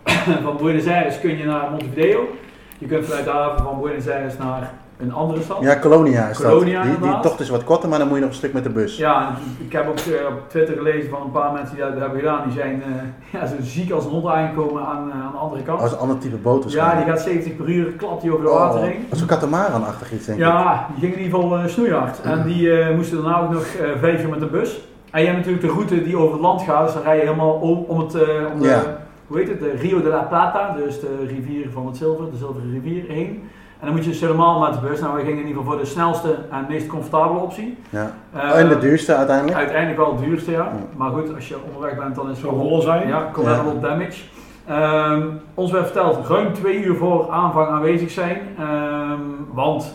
eh, [clears throat] van Buenos Aires kun je naar Montevideo. Je kunt vanuit de haven van Buenos Aires naar een andere stad. Ja, Colonia is dat. Die, die tocht is wat korter, maar dan moet je nog een stuk met de bus. Ja, ik heb ook eh, op Twitter gelezen van een paar mensen die dat hebben gedaan. Die zijn eh, [laughs] ja, zo ziek als een hond aangekomen aan, eh, aan de andere kant. Als een ander type boot Ja, die gaat 70 per uur, klapt die over de water heen. Oh, Zo'n katamaran-achtig iets, denk ik. Ja, die ging in ieder geval uh, snoeihard. En die uh, moesten daarna ook nog vijf uur met de bus. En je hebt natuurlijk de route die over het land gaat, dus dan rij je helemaal om, om het, om de, hoe heet het, de Rio de la Plata, dus de rivier van het zilver, de zilveren rivier heen. En dan moet je dus helemaal met de bus. Nou, we gingen in ieder geval voor de snelste en meest comfortabele optie. Ja. Eh, en de duurste uiteindelijk? Uiteindelijk wel het duurste, ja. Ja. Maar goed, als je onderweg bent, dan is het rollen zijn. Ja, collateral damage. Ehm, ons werd verteld ruim twee uur voor aanvang aanwezig zijn. Ehm, want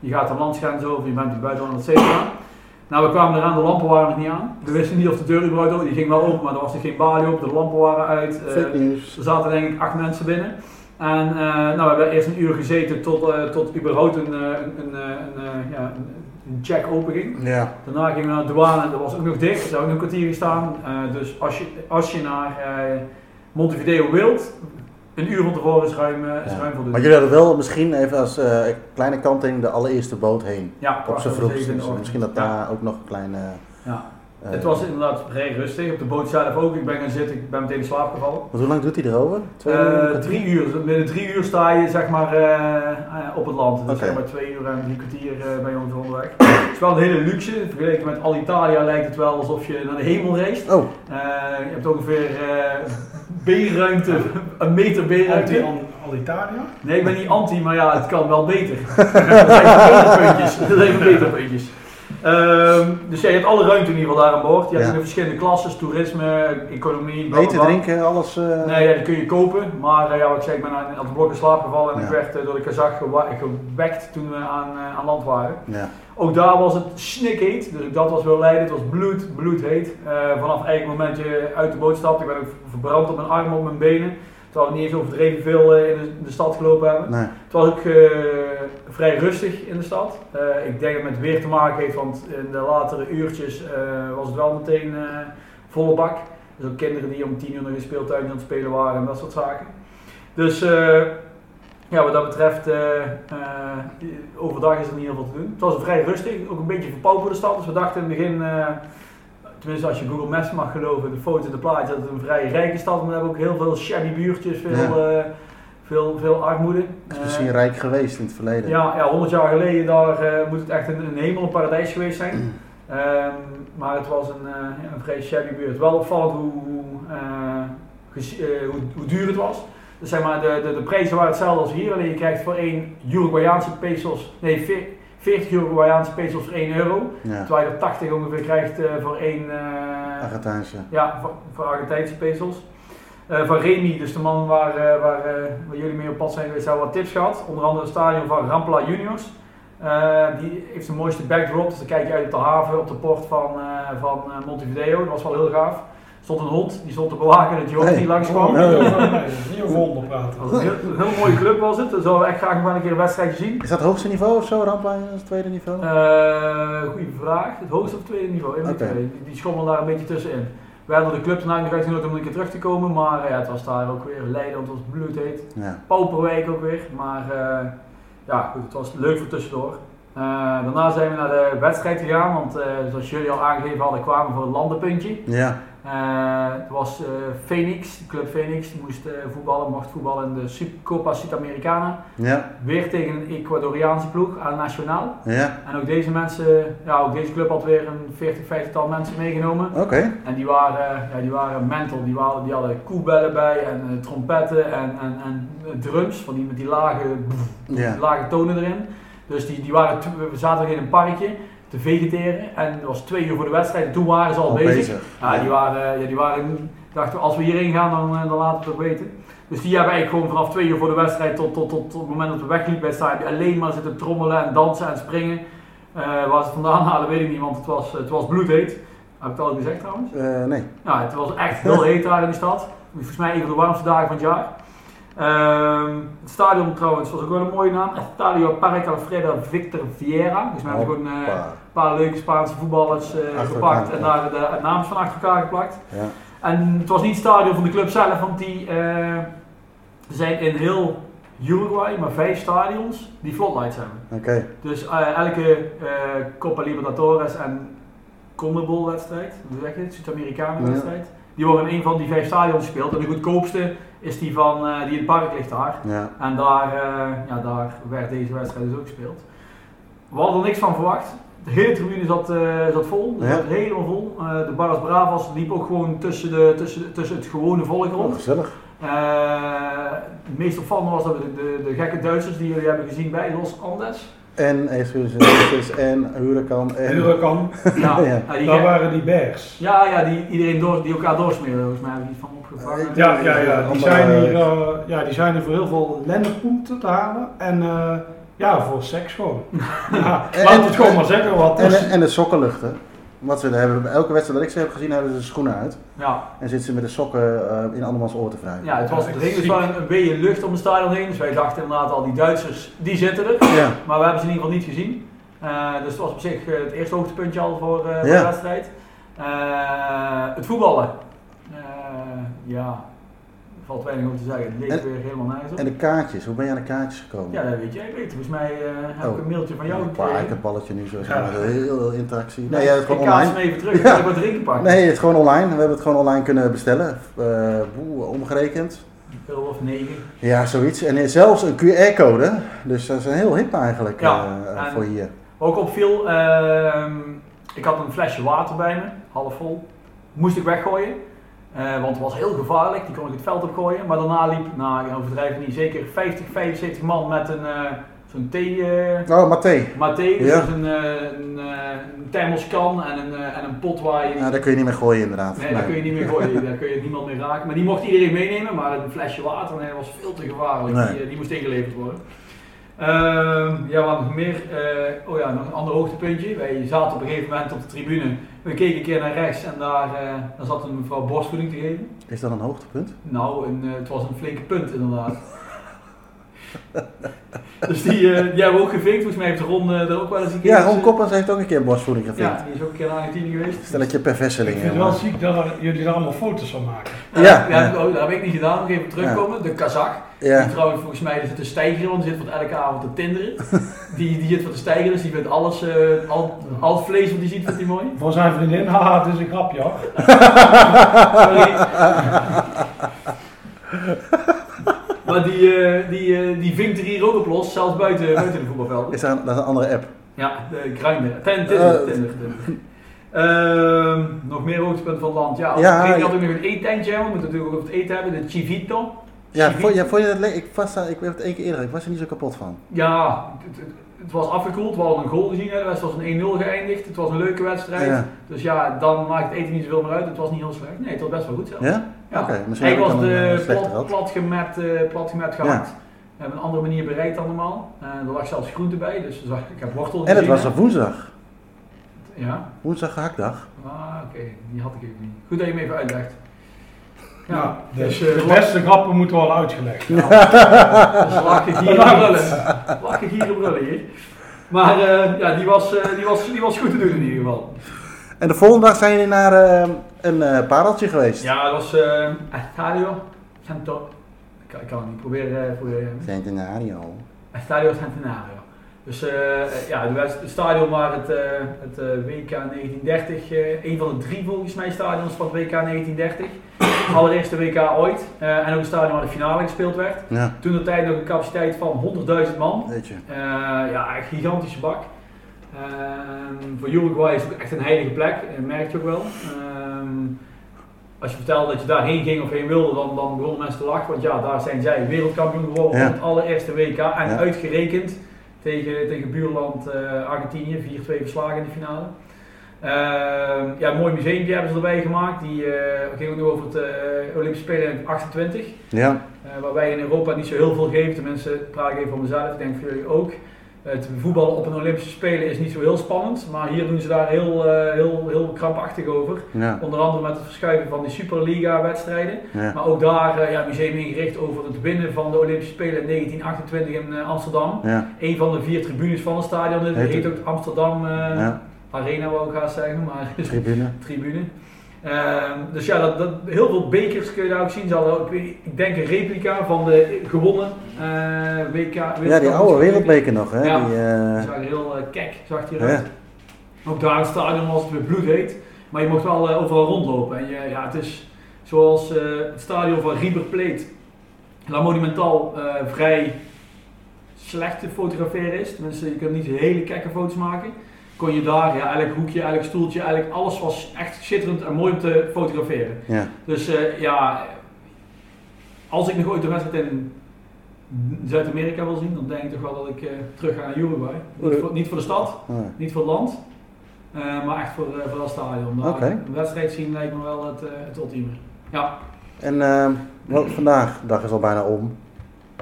je gaat de landsgrens over, je bent in buitenland, et cetera. Nou, we kwamen eraan, de lampen waren nog niet aan. We wisten niet of de deur überhaupt open, die ging wel open, maar er was er geen balie op, de lampen waren uit. Eh, Fake nieuws. er zaten denk ik acht mensen binnen. En eh, nou, we hebben eerst een uur gezeten tot, eh, tot überhaupt een, eh, een, een, een, ja, een, check open ging. Ja. Daarna gingen we naar de douane en dat was ook nog dicht. Er zou ook nog een kwartier gestaan. Eh, dus als je, als je naar Montevideo wilt, een uur van tevoren is ruim, is Ja. ruim voldoende. Maar jullie hadden wel misschien even als eh, kleine kanting de allereerste boot heen. ja, Op over vroegst. Dus misschien dat Ja, daar ook nog een kleine... ja. Eh, Het was inderdaad vrij rustig. Op de boot zelf ook. Ik ben gaan zitten, ik ben meteen in slaap gevallen. Want hoe lang doet hij erover? Twee uur? Eh, drie uur. Binnen drie uur sta je zeg maar eh, op het land. Dus Oké. zeg maar twee uur en drie kwartier eh, ben je ongeveer onderweg. Het is wel een hele luxe. Vergeleken met Alitalia lijkt het wel alsof je naar de hemel reist. Oh, Eh, je hebt ongeveer eh B-ruimte, een meter B-ruimte. Anti-Alitalia? Nee, ik ben niet anti, maar ja, het kan wel beter. [laughs] dat zijn beter puntjes. Dat zijn beter Ehm, dus ja, je hebt alle ruimte in ieder geval daar aan boord. Je hebt Ja. verschillende klasses, toerisme, economie, eten, drinken, alles... eh, Nee, ja, die kun je kopen. Maar eh, ja, wat ik zei, ik ben aan, de blok in slaap gevallen en Ja. ik werd eh, door de kazach gewa- gewekt toen we aan, aan land waren. Ja. Ook daar was het snikheet, dus ook dat was wel leiden. Het was bloed, bloedheet. Vanaf eigenlijk het moment dat je uit de boot stapt, ik ben ook verbrand op mijn armen, op mijn benen. Terwijl we niet eens overdreven veel eh, in de, de stad gelopen hebben. Nee. Het was ook eh, vrij rustig in de stad. Eh, ik denk dat het met weer te maken heeft, want in de latere uurtjes was het wel meteen volle bak. Dus ook kinderen die om tien uur nog in speeltuin aan het spelen waren en dat soort zaken. Dus ja, wat dat betreft, overdag is er niet heel veel te doen. Het was vrij rustig, ook een beetje verpauperde stad. Dus we dachten in het begin, tenminste als je Google Maps mag geloven, de foto's en de plaatjes, dat het een vrij rijke stad. Maar we hebben ook heel veel shabby buurtjes, veel, eh, veel, veel armoede. Het is Eh, misschien rijk geweest in het verleden. ja, ja, 100 jaar geleden daar, eh, moet het echt een, een hemel, een paradijs geweest zijn. [clears throat] Ehm, maar het was een, eh, een vrij shabby buurt. Wel opvallend hoe, hoe, eh, eh, hoe, hoe duur het was. Dus zeg maar, de, de, de prijzen waren hetzelfde als hier. Alleen je krijgt voor 1 Uruguayaanse pesos, nee, 40 Uruguayaanse pesos voor 1 euro. Ja. Terwijl je er 80 ongeveer krijgt eh, voor 1, eh, Argentijnse. ja, voor, voor Argentijnse pesos. Eh, van Remy, dus de man waar, waar, waar jullie mee op pad zijn geweest, hebben wat tips gehad. Onder andere het stadion van Rampla Juniors. Die heeft de mooiste backdrop, dus dan kijk je uit op de haven, op de port van, van Montevideo. Dat was wel heel gaaf. Er stond een hond, die stond te bewaken dat Joop Hey. niet langskwam. Oh, Nee, nee, niet over honden praten. Een heel, mooie club was het. Daar zouden we echt graag nog wel een keer een wedstrijdje zien. Is dat het hoogste niveau of zo, Ramplein, als het tweede niveau? Eh goeie vraag. Het hoogste of tweede niveau? Twee. Die, die schommelen daar een beetje tussenin. We hadden de club daarna nog uitgenodigd om een keer terug te komen, maar eh, ja, het was daar ook weer Leiden, want het was bloedheet. Ja. Pauperwijk ook weer, maar eh, ja, goed, het was leuk voor tussendoor. Eh, daarna zijn we naar de wedstrijd gegaan, want eh, zoals jullie al aangegeven hadden, kwamen we voor een landenpuntje. Ja. Eh, het was eh, Phoenix, club Phoenix, die moest eh, voetballen, mocht voetballen in de Copa Sudamericana. Ja. Weer tegen een Ecuadoriaanse ploeg, aan Nacionaal. Ja. En ook deze mensen, ja, ook deze club had weer een 40, 50 tal mensen meegenomen. Oké. En die waren, ja, die waren mental, die, waren, die hadden koebellen bij en trompetten en, en, en drums, van die met die lage, Ja. lage tonen erin. Dus die, die waren, we zaten in een parkje te vegeteren en het was twee uur voor de wedstrijd en toen waren ze al, Al bezig. bezig. Ja, die waren, ja, die waren, dachten als we hierin gaan dan, eh, dan laten we het ook weten. Dus die hebben eigenlijk gewoon vanaf twee uur voor de wedstrijd tot, tot, tot, tot het moment dat we wegliepen bij stadion alleen maar zitten trommelen en dansen en springen. Eh waar ze het vandaan halen weet ik niet, want het was, het was bloedheet. Heb ik het al gezegd trouwens? Eh, nee. Ja, het was echt heel [laughs] heet daar in de stad. Volgens mij een van de warmste dagen van het jaar. Ehm, het stadion trouwens was ook wel een mooie naam. Estadio Parque Alfredo Victor Vieira. Dus we hebben gewoon eh, een paar leuke Spaanse voetballers eh, gepakt en daar de, de namen van achter elkaar geplakt. Ja. En het was niet het stadion van de club zelf, want die eh, zijn in heel Uruguay maar vijf stadions die floodlights hebben. Dus eh, elke eh, Copa Libertadores en Conmebol wedstrijd, hoe zeg je het, Ja. Die worden in een van die vijf stadions gespeeld. En de goedkoopste is die van eh, die in het park ligt daar. Ja. En daar, eh, ja, daar werd deze wedstrijd dus ook gespeeld. We hadden er niks van verwacht. De hele tribune zat, eh, zat vol, Ja. zat helemaal vol. De Barras Bravas liep ook gewoon tussen, de, tussen, tussen het gewone volk Oh, rond. gezellig. Eh, het meest opvallende was dat we de, de, de gekke Duitsers die jullie hebben gezien bij Los Andes. En Excuses en Huracan en... Huracan, Ja, Ja. ja, die daar waren die bergs. ja, ja die, iedereen door, die elkaar doorsmeren, volgens mij heb ik niet van opgevangen. Ja, ja, ja. Die zijn eh, hier, eh, ja, die zijn hier voor heel veel lendenpunten te halen. En eh, ja, voor seks gewoon. [laughs] Ja, En- laat het gewoon maar zeggen. Wat En, en de sokkenluchten. Wat ze hebben, bij elke wedstrijd dat ik ze heb gezien, hebben ze de schoenen uit. Ja, En zitten ze met de sokken eh, in andermans oor te wrijven. ja, het was hing dus wel een, een beetje lucht om het stadion heen. Dus wij dachten inderdaad al, die Duitsers, die zitten er. Ja. Maar we hebben ze in ieder geval niet gezien. Eh, dus het was op zich eh, het eerste hoogtepuntje al voor, voor de wedstrijd. Het voetballen. Ja, valt weinig over te zeggen. Het leek En- weer helemaal nergens op. En de kaartjes, hoe ben je aan de kaartjes gekomen? Ja, dat weet jij beter. Volgens mij eh, heb ik Oh. een mailtje van jou Ja, ik gekregen. het balletje nu zo. Ja. Heel, heel interactie. Nee, ja, het is ik gewoon online. hem even terug. [laughs] Ik Ja. heb wat drinken pakken. Nee, het is gewoon online. We hebben het gewoon online kunnen bestellen. Eh, boe, omgerekend. Euro of negen. Ja, zoiets. En zelfs een QR-code. Dus dat is een heel hip eigenlijk Ja, eh, voor hier. Ook opviel, ehm, ik had een flesje water bij me, half vol. Moest ik weggooien, eh, want het was heel gevaarlijk. Die kon ik het veld opgooien. Maar daarna liep, nou ik overdrijf niet, zeker 50, 75 man met een, eh, zo'n thee... eh, Oh, Mathé. Mathé, dus Ja. een, een, een thermoskan en een, en een pot waar je... Ja, daar kun je niet meer gooien inderdaad. Nee, daar kun je niet meer gooien, daar kun je niemand meer raken. Maar die mocht iedereen meenemen, maar een flesje water nee, was veel te gevaarlijk. Nee. Die, die moest ingeleverd worden. Ehm, ja, wat nog meer? Oh ja, nog een ander hoogtepuntje. Wij zaten op een gegeven moment op de tribune. We keken een keer naar rechts en daar, eh, daar zat een mevrouw borstvoeding te geven. Is dat een hoogtepunt? Nou, een, eh, het was een flinke punt inderdaad. [laughs] [laughs] dus die, eh, die hebben we ook gevinkt. Volgens mij heeft Ron eh, er ook wel eens een keer... Ja, Ron eh, Koppers heeft ook een keer borstvoeding gevinkt. Ja, die is ook een keer in Argentinië geweest. Stelletje Ik perverselingen. vind het wel ziek dat er- jullie er allemaal foto's van maken. Ja, Ja, ja, ja. dat heb ik niet gedaan. Nog even terugkomen. De Kazak. Ja. Die trouwens volgens mij zit te stijgeren, want die zit wat elke avond te tinderen. [laughs] die, die zit wat te stijgeren, dus die vindt alles, eh, al, al het vlees wat hij ziet, vindt hij mooi. Voor zijn vriendin, [laughs] haha, het is een grapje hoor. Sorry. Maar die, eh, die, eh, die vinkt er hier ook op los, zelfs buiten, buiten de voetbalvelden. Is dat, een, dat is een andere app? Ja, de Grindr. Ten, Tinder, Tinder. Ehm, nog meer hoogtepunten van het land. Ja, Ja, je- had ook nog een eetentje, we moeten natuurlijk ook over het eten hebben, de Chivito. Ja, vond, ja, vond je dat leuk? Ik, was, ik heb het één keer eerder, ik was er niet zo kapot van. Ja, het, het, het was afgekoeld. We hadden een goal gezien. De wedstrijd was een 1-0 geëindigd. Het was een leuke wedstrijd. Ja. Dus ja, dan maakt het eten niet zoveel meer uit. Het was niet heel slecht. Nee, het was best wel goed zelfs. Ja? Ja. Misschien ik was het eh, uh, plat, gehad. platgemet, eh platgemet gehakt. We hebben een andere manier bereid dan normaal. Eh, er lag zelfs groente bij. Dus zag- ik heb wortel En het was op woensdag. Ja, Woensdag gehaktdag. ah, oké. Die had ik even niet. Goed dat je me even uitlegt. Ja, Ja, de, dus, de eh, beste grappen moeten worden uitgelegd. [laughs] Dus lachen gieren [laughs] brullen. Lachen gieren brullen hier. Maar eh, ja, die was, eh, die, was, die was goed te doen in ieder geval. En de volgende dag zijn jullie naar eh, een eh pareltje geweest. Ja, dat was eh Estadio Santo. Ik kan, ik kan het niet proberen. eh, proberen. Centenario. Estadio Centenario. Dus eh, ja, het stadion waar het, het WK 1930, eh, een van de drie volgens mij stadions van het WK 1930. Allereerste WK ooit. En ook een stadion waar de finale gespeeld werd. Ja, Toen de tijd nog een capaciteit van 100.000 man. weet je. Ja, echt een gigantische bak. Ehm, voor Uruguay is het ook echt een heilige plek, dat merk je ook wel. Als je vertelde dat je daarheen ging of heen wilde, dan, dan begonnen mensen te lachen. Want ja, daar zijn zij wereldkampioen geworden Ja. op het allereerste WK. En uitgerekend tegen, tegen buurland eh, Argentinië, 4-2 verslagen in de finale. Ehm, ja, een mooi museumpje hebben ze erbij gemaakt. Die eh, ging ook nog over het eh, Olympische Spelen in 28. Ja, Eh, waar wij in Europa niet zo heel veel geven, tenminste praat ik even voor mezelf, ik denk voor jullie ook. Het voetballen op een Olympische Spelen is niet zo heel spannend, maar hier doen ze daar heel, eh, heel, heel krampachtig over. ja, Onder andere met het verschuiven van die Superliga wedstrijden. ja. Maar ook daar eh ja, museum ingericht over het winnen van de Olympische Spelen in 1928 in eh, Amsterdam. ja. Een van de vier tribunes van het stadion, dat Heet heet het? ook Amsterdam. Arena wou ik haast zeggen, maar Tribune. [laughs] tribune. Ehm, dus ja, dat, dat, heel veel bekers kun je daar ook zien. Ik, weet ik denk een replica van de gewonnen eh, WK. Ja, die oude wereldbeker nog, hè? Ja. Die, Die zag er heel eh, kek, zag Ja. eruit. Ook daar in het stadion was het weer bloedheet. Maar je mocht wel overal rondlopen. En je, ja, het is zoals het stadion van River Plate. La Monumental vrij slecht te fotograferen is. Tenminste, je kunt niet hele kekke foto's maken. Kon je daar, ja, elk hoekje, elk stoeltje, eigenlijk alles was echt schitterend en mooi om te fotograferen. ja. Dus eh, ja, als ik nog ooit een wedstrijd in Zuid-Amerika wil zien, dan denk ik toch wel dat ik eh, terug ga naar Uruguay. Niet voor, niet voor de stad, Nee. niet voor het land, eh, maar echt voor, voor dat stadion. Daar Oké. Een wedstrijd zien lijkt me wel het, het ultieme. Ja, En ehm, wel, vandaag, de dag is al bijna om.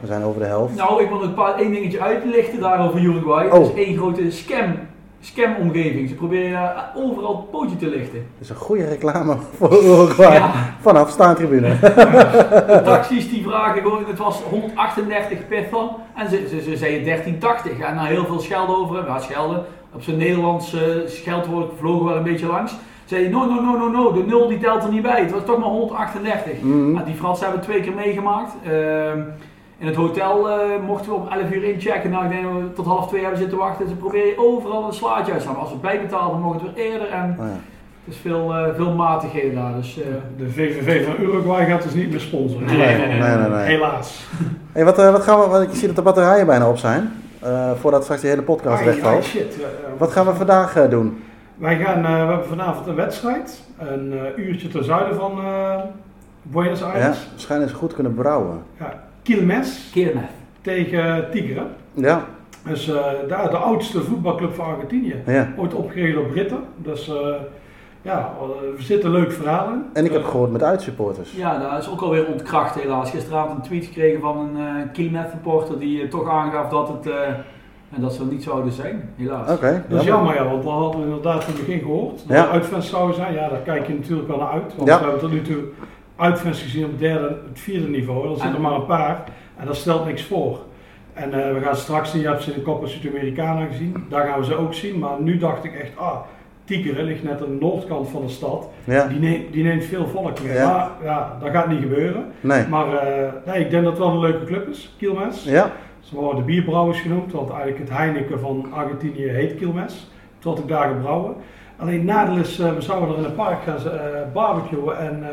We zijn over de helft. nou ik wil nog paar, één dingetje uitlichten daarover Uruguay. Oh. Het is één grote scam, scam-omgeving. Ze proberen overal het pootje te lichten. Dat is een goede reclame voor Uruguay. Ja. Vanaf staantribune. De [laughs] taxis die vragen gewoon, het was 138 piffen en ze, ze, ze zeiden 1380 en na heel veel schelden over hem, ja schelden, op zijn Nederlands eh, scheldwoord vlogen wel een beetje langs. Zei no, no, no, no, no, de nul die telt er niet bij, het was toch maar 138. Mhm. Nou, die Fransen hebben het twee keer meegemaakt. Ehm, in het hotel eh, mochten we om 11 uur inchecken. Nou, ik denk dat we tot half twee hebben zitten wachten. Ze proberen overal een slaatje uit te halen. Als we bijbetalen, dan mogen we het weer eerder. En Oh ja. het is veel, eh, veel matigheden daar. Dus, eh, De VVV van Uruguay gaat dus niet meer sponsoren. Nee, nee, nee, nee, nee. Helaas. [laughs] Hey, wat, eh, wat gaan we, want ik zie dat de batterijen bijna op zijn. Eh, voordat straks die hele podcast wegvalt. shit. Ja, ja. Wat gaan we vandaag eh, doen? Wij gaan, eh, we hebben vanavond een wedstrijd. Een eh, uurtje ten zuiden van eh, Buenos Ja, Aires. waarschijnlijk ze goed kunnen brouwen. Ja. Quilmes Keermeth. tegen Tigre. Ja, Dus eh, daar de oudste voetbalclub van Argentinië. ja. Ooit opgericht door Britten. Dus eh, ja, er zitten leuke verhalen in. En ik heb Eh, gehoord met uitsupporters. Ja, dat is ook alweer ontkracht helaas. Gisteravond een tweet gekregen van een uh, Keelnet reporter die eh, toch aangaf dat het eh, en dat ze er niet zouden zijn, helaas. Oké, Dat is jammer. jammer, ja, want we hadden inderdaad in het begin gehoord. Dat Ja. er uitfans zouden zijn. Ja, daar kijk je natuurlijk wel naar uit. Want Ja. we hebben tot nu toe uitfans gezien op het derde, het vierde niveau. Er zitten En- maar een paar. En dat stelt niks voor. En eh, we gaan straks zien, je hebt ze in de Copa Sudamericana gezien. Daar gaan we ze ook zien. Maar nu dacht ik echt, ah, Tigre ligt net aan de noordkant van de stad. Ja, Die, neemt, die neemt veel volk mee. Ja. Maar ja, dat gaat niet gebeuren. nee. Maar eh, nee, ik denk dat het wel een leuke club is, Quilmes. Ja, Ze worden de bierbrouwers genoemd, want eigenlijk het Heineken van Argentinië heet Quilmes. Tot ik daar gebrouwen. Alleen nadeel is, eh, we zouden er in het park gaan eh barbecuen en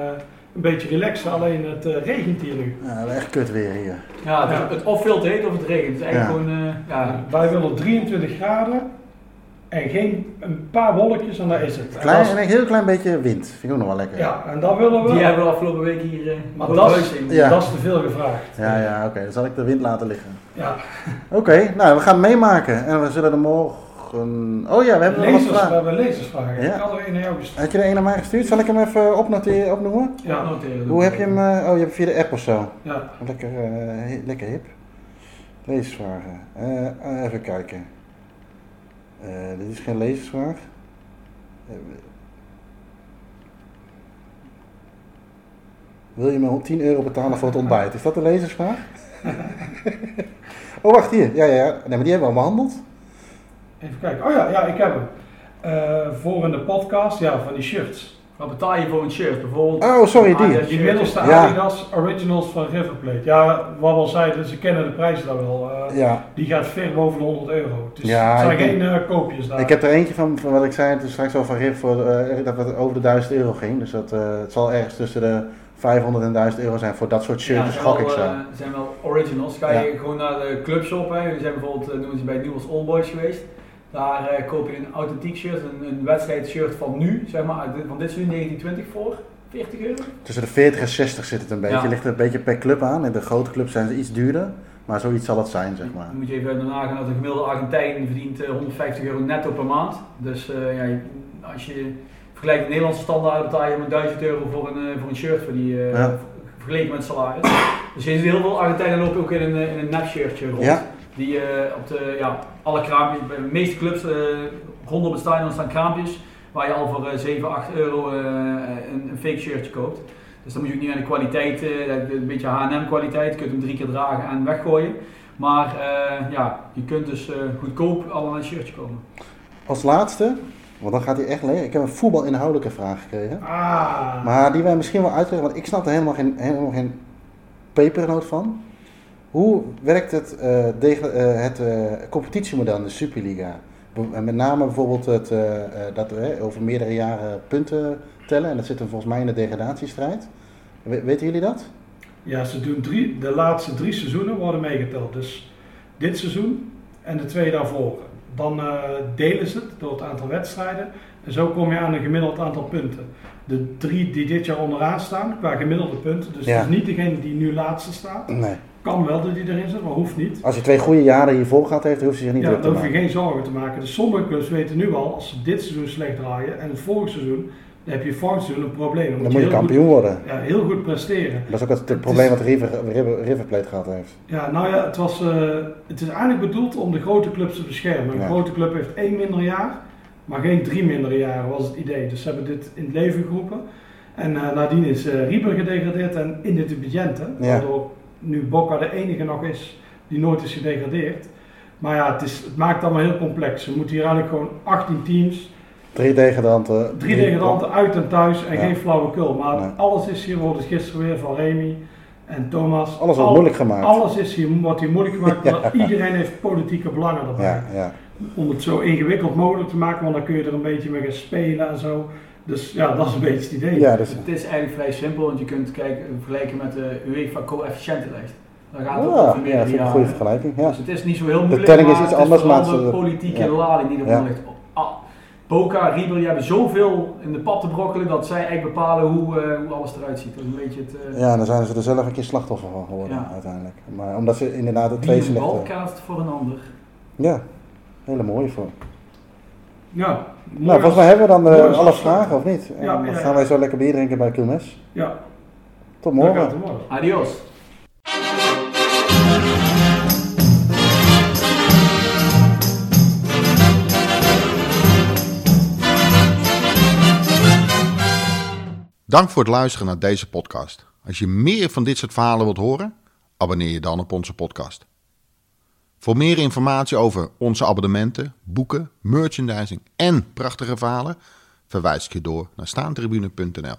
een beetje relaxen. Alleen het eh, regent hier nu. ja echt kut weer hier. Ja, het, Ja. het of veel te heet of het regent. Het is eigenlijk Ja. gewoon, eh, ja, Wij willen 23 graden en geen een paar wolkjes en daar is het. En Klein, en een heel klein beetje wind. Vind ik ook nog wel lekker. ja, en dat willen we. die hebben we afgelopen week hier eh Maar dat is-. Ja. Dat is te veel gevraagd. Ja, ja, oké. Dan zal ik de wind laten liggen. Ja. Oké, nou, we gaan het meemaken. En we zullen er morgen... Oh ja, we hebben nog wat we vragen. hebben lezersvragen. Ja. Ik had er een naar jou gestuurd. Had je er een naar mij gestuurd? Zal ik hem even opnoteren, opnoemen? Ja. Noteren. Hoe heb je hem... eh, oh, je hebt via de app of zo. Ja. Lekker, eh, lekker hip. Lezersvragen. Eh, eh, even kijken. Eh, dit is geen lezersvraag. Eh, wil je me 10 euro betalen voor het ontbijt? Is dat de lezersvraag? [laughs] oh, wacht hier. Ja, ja, ja. Nee, maar die hebben we al behandeld. Even kijken. Oh ja, ja ik heb hem. Eh, voor in de podcast, ja, van die shirts. Wat betaal je voor een shirt? Bijvoorbeeld. Oh, sorry, die. Adidas Die middelste Ja. Adidas Originals van River Plate. Ja, wat we al zeiden, ze kennen de prijs daar wel. Eh, Ja, Die gaat ver boven de 100 euro. Dus Ja, het zijn ik geen eh, koopjes daar. ik heb er eentje van, van wat ik zei toen straks al van Rif, voor, eh, dat het over de 1000 euro ging. Dus dat, eh, het zal ergens tussen de 500 en 1000 euro zijn voor dat soort shirts, Ja, dus zijn gok wel, ik zo. eh, zijn wel originals. Ga je gewoon naar de clubshop, hè. we zijn bijvoorbeeld noemen ze bij Nieuws All Boys geweest. Daar eh, koop je een authentiek shirt, een, een wedstrijdshirt van nu, zeg maar, van dit seizoen 1920 voor 40 euro. Tussen de 40 en 60 zit het een beetje. Ja. Ligt er een beetje per club aan. In de grote clubs zijn ze iets duurder, maar zoiets zal het zijn, zeg maar. Dan moet je even daarna gaan dat een gemiddelde Argentijn verdient eh, 150 euro netto per maand. Dus eh, ja, als je vergelijkt de Nederlandse standaard betaal je maar 1000 euro voor een, eh, voor een shirt voor die, eh, Ja. vergeleken met salaris. Dus je ziet heel veel Argentijnen lopen ook in een, eh, in een nepshirtje rond. Ja. Die eh, op de, ja, alle kraampjes, bij de meeste clubs eh rondom het stadion staan kraampjes waar je al voor eh, 7, 8 euro eh, een, een fake shirtje koopt. Dus dan moet je ook niet aan de kwaliteit, eh, een beetje H&M kwaliteit, je kunt hem drie keer dragen en weggooien. Maar eh, ja, je kunt dus eh, goedkoop al aan een shirtje komen. Als laatste, want dan gaat hij echt leeg. Ik heb een voetbalinhoudelijke vraag gekregen. Ah, Maar die wij misschien wel uitleggen, want ik snap er helemaal geen, helemaal geen pepernoot van. Hoe werkt het, eh, degel- eh, het eh, competitiemodel in de Superliga? En met name bijvoorbeeld het, dat we over meerdere jaren punten tellen. En dat zit hem volgens mij in de degradatiestrijd. We- weten jullie dat? ja, ze doen drie, de laatste drie seizoenen worden meegeteld. Dus dit seizoen en de twee daarvoor. Dan delen ze het door het aantal wedstrijden. En zo kom je aan een gemiddeld aantal punten. De drie die dit jaar onderaan staan, qua gemiddelde punten. Dus Ja. is niet degene die nu laatste staat. Nee. Kan wel dat die erin zit, maar hoeft niet. Als je twee goede jaren hiervoor gehad heeft, hoef je zich niet Ja, druk te daar hoef je maken. geen zorgen te maken. Dus sommige clubs weten nu al, als ze dit seizoen slecht draaien en het volgende seizoen, dan heb je volgend seizoen een probleem. Dan moet je kampioen worden. Ja, heel goed presteren. Dat is ook het, probleem is- wat River, River, River Plate gehad heeft. Ja, nou ja, het, was, eh, het is eigenlijk bedoeld om de grote clubs te beschermen. Een Ja. grote club heeft één minder jaar, maar geen drie minder jaren was het idee. Dus ze hebben dit in het leven geroepen. En eh, nadien is eh Rieber gedegradeerd en Independiente, Ja. waardoor nu Boca de enige nog is die nooit is gedegradeerd. Maar ja, het, is, het maakt allemaal heel complex. We moeten hier eigenlijk gewoon 18 teams, Drie degradanten. drie degradanten uit en thuis en Ja. geen flauwekul. Maar Nee. alles is hier, wordt gisteren weer van Remy en Thomas. Alles wordt Al- moeilijk gemaakt. alles is hier, wordt hier moeilijk gemaakt, [laughs] maar iedereen heeft politieke belangen erbij. Ja, ja. Om het zo ingewikkeld mogelijk te maken, want dan kun je er een beetje mee gaan spelen en zo. Dus ja, dat is een beetje het idee. ja dus, Het is eigenlijk vrij simpel, want je kunt kijken, vergelijken met de UEFA coëfficiëntenlijst. Daar gaat het ja, over ja, dat ik een goede vergelijking. Ja. Dus het is niet zo heel moeilijk, telling is maar iets het anders, maar de het- politieke ja. lading die Ja. ligt. Ah, Boca, River, die hebben zoveel in de pap te brokkelen dat zij eigenlijk bepalen hoe, eh, hoe alles eruit ziet. Dat is een beetje het... eh ja, dan zijn ze er zelf een keer slachtoffer van geworden Ja. uiteindelijk. Maar omdat ze inderdaad de wie twee een slechte... bal kaatst voor een ander. Ja, hele mooie voor. Ja, Nou, volgens mij hebben we dan eh, als alle vragen, of niet? En Ja, dan ja, gaan wij zo lekker bier drinken bij Quilmes. Ja, Tot morgen. het worden. Adios. Dank voor het luisteren naar deze podcast. Als je meer van dit soort verhalen wilt horen, abonneer je dan op onze podcast. Voor meer informatie over onze abonnementen, boeken, merchandising en prachtige verhalen, verwijs ik je door naar staantribune.nl.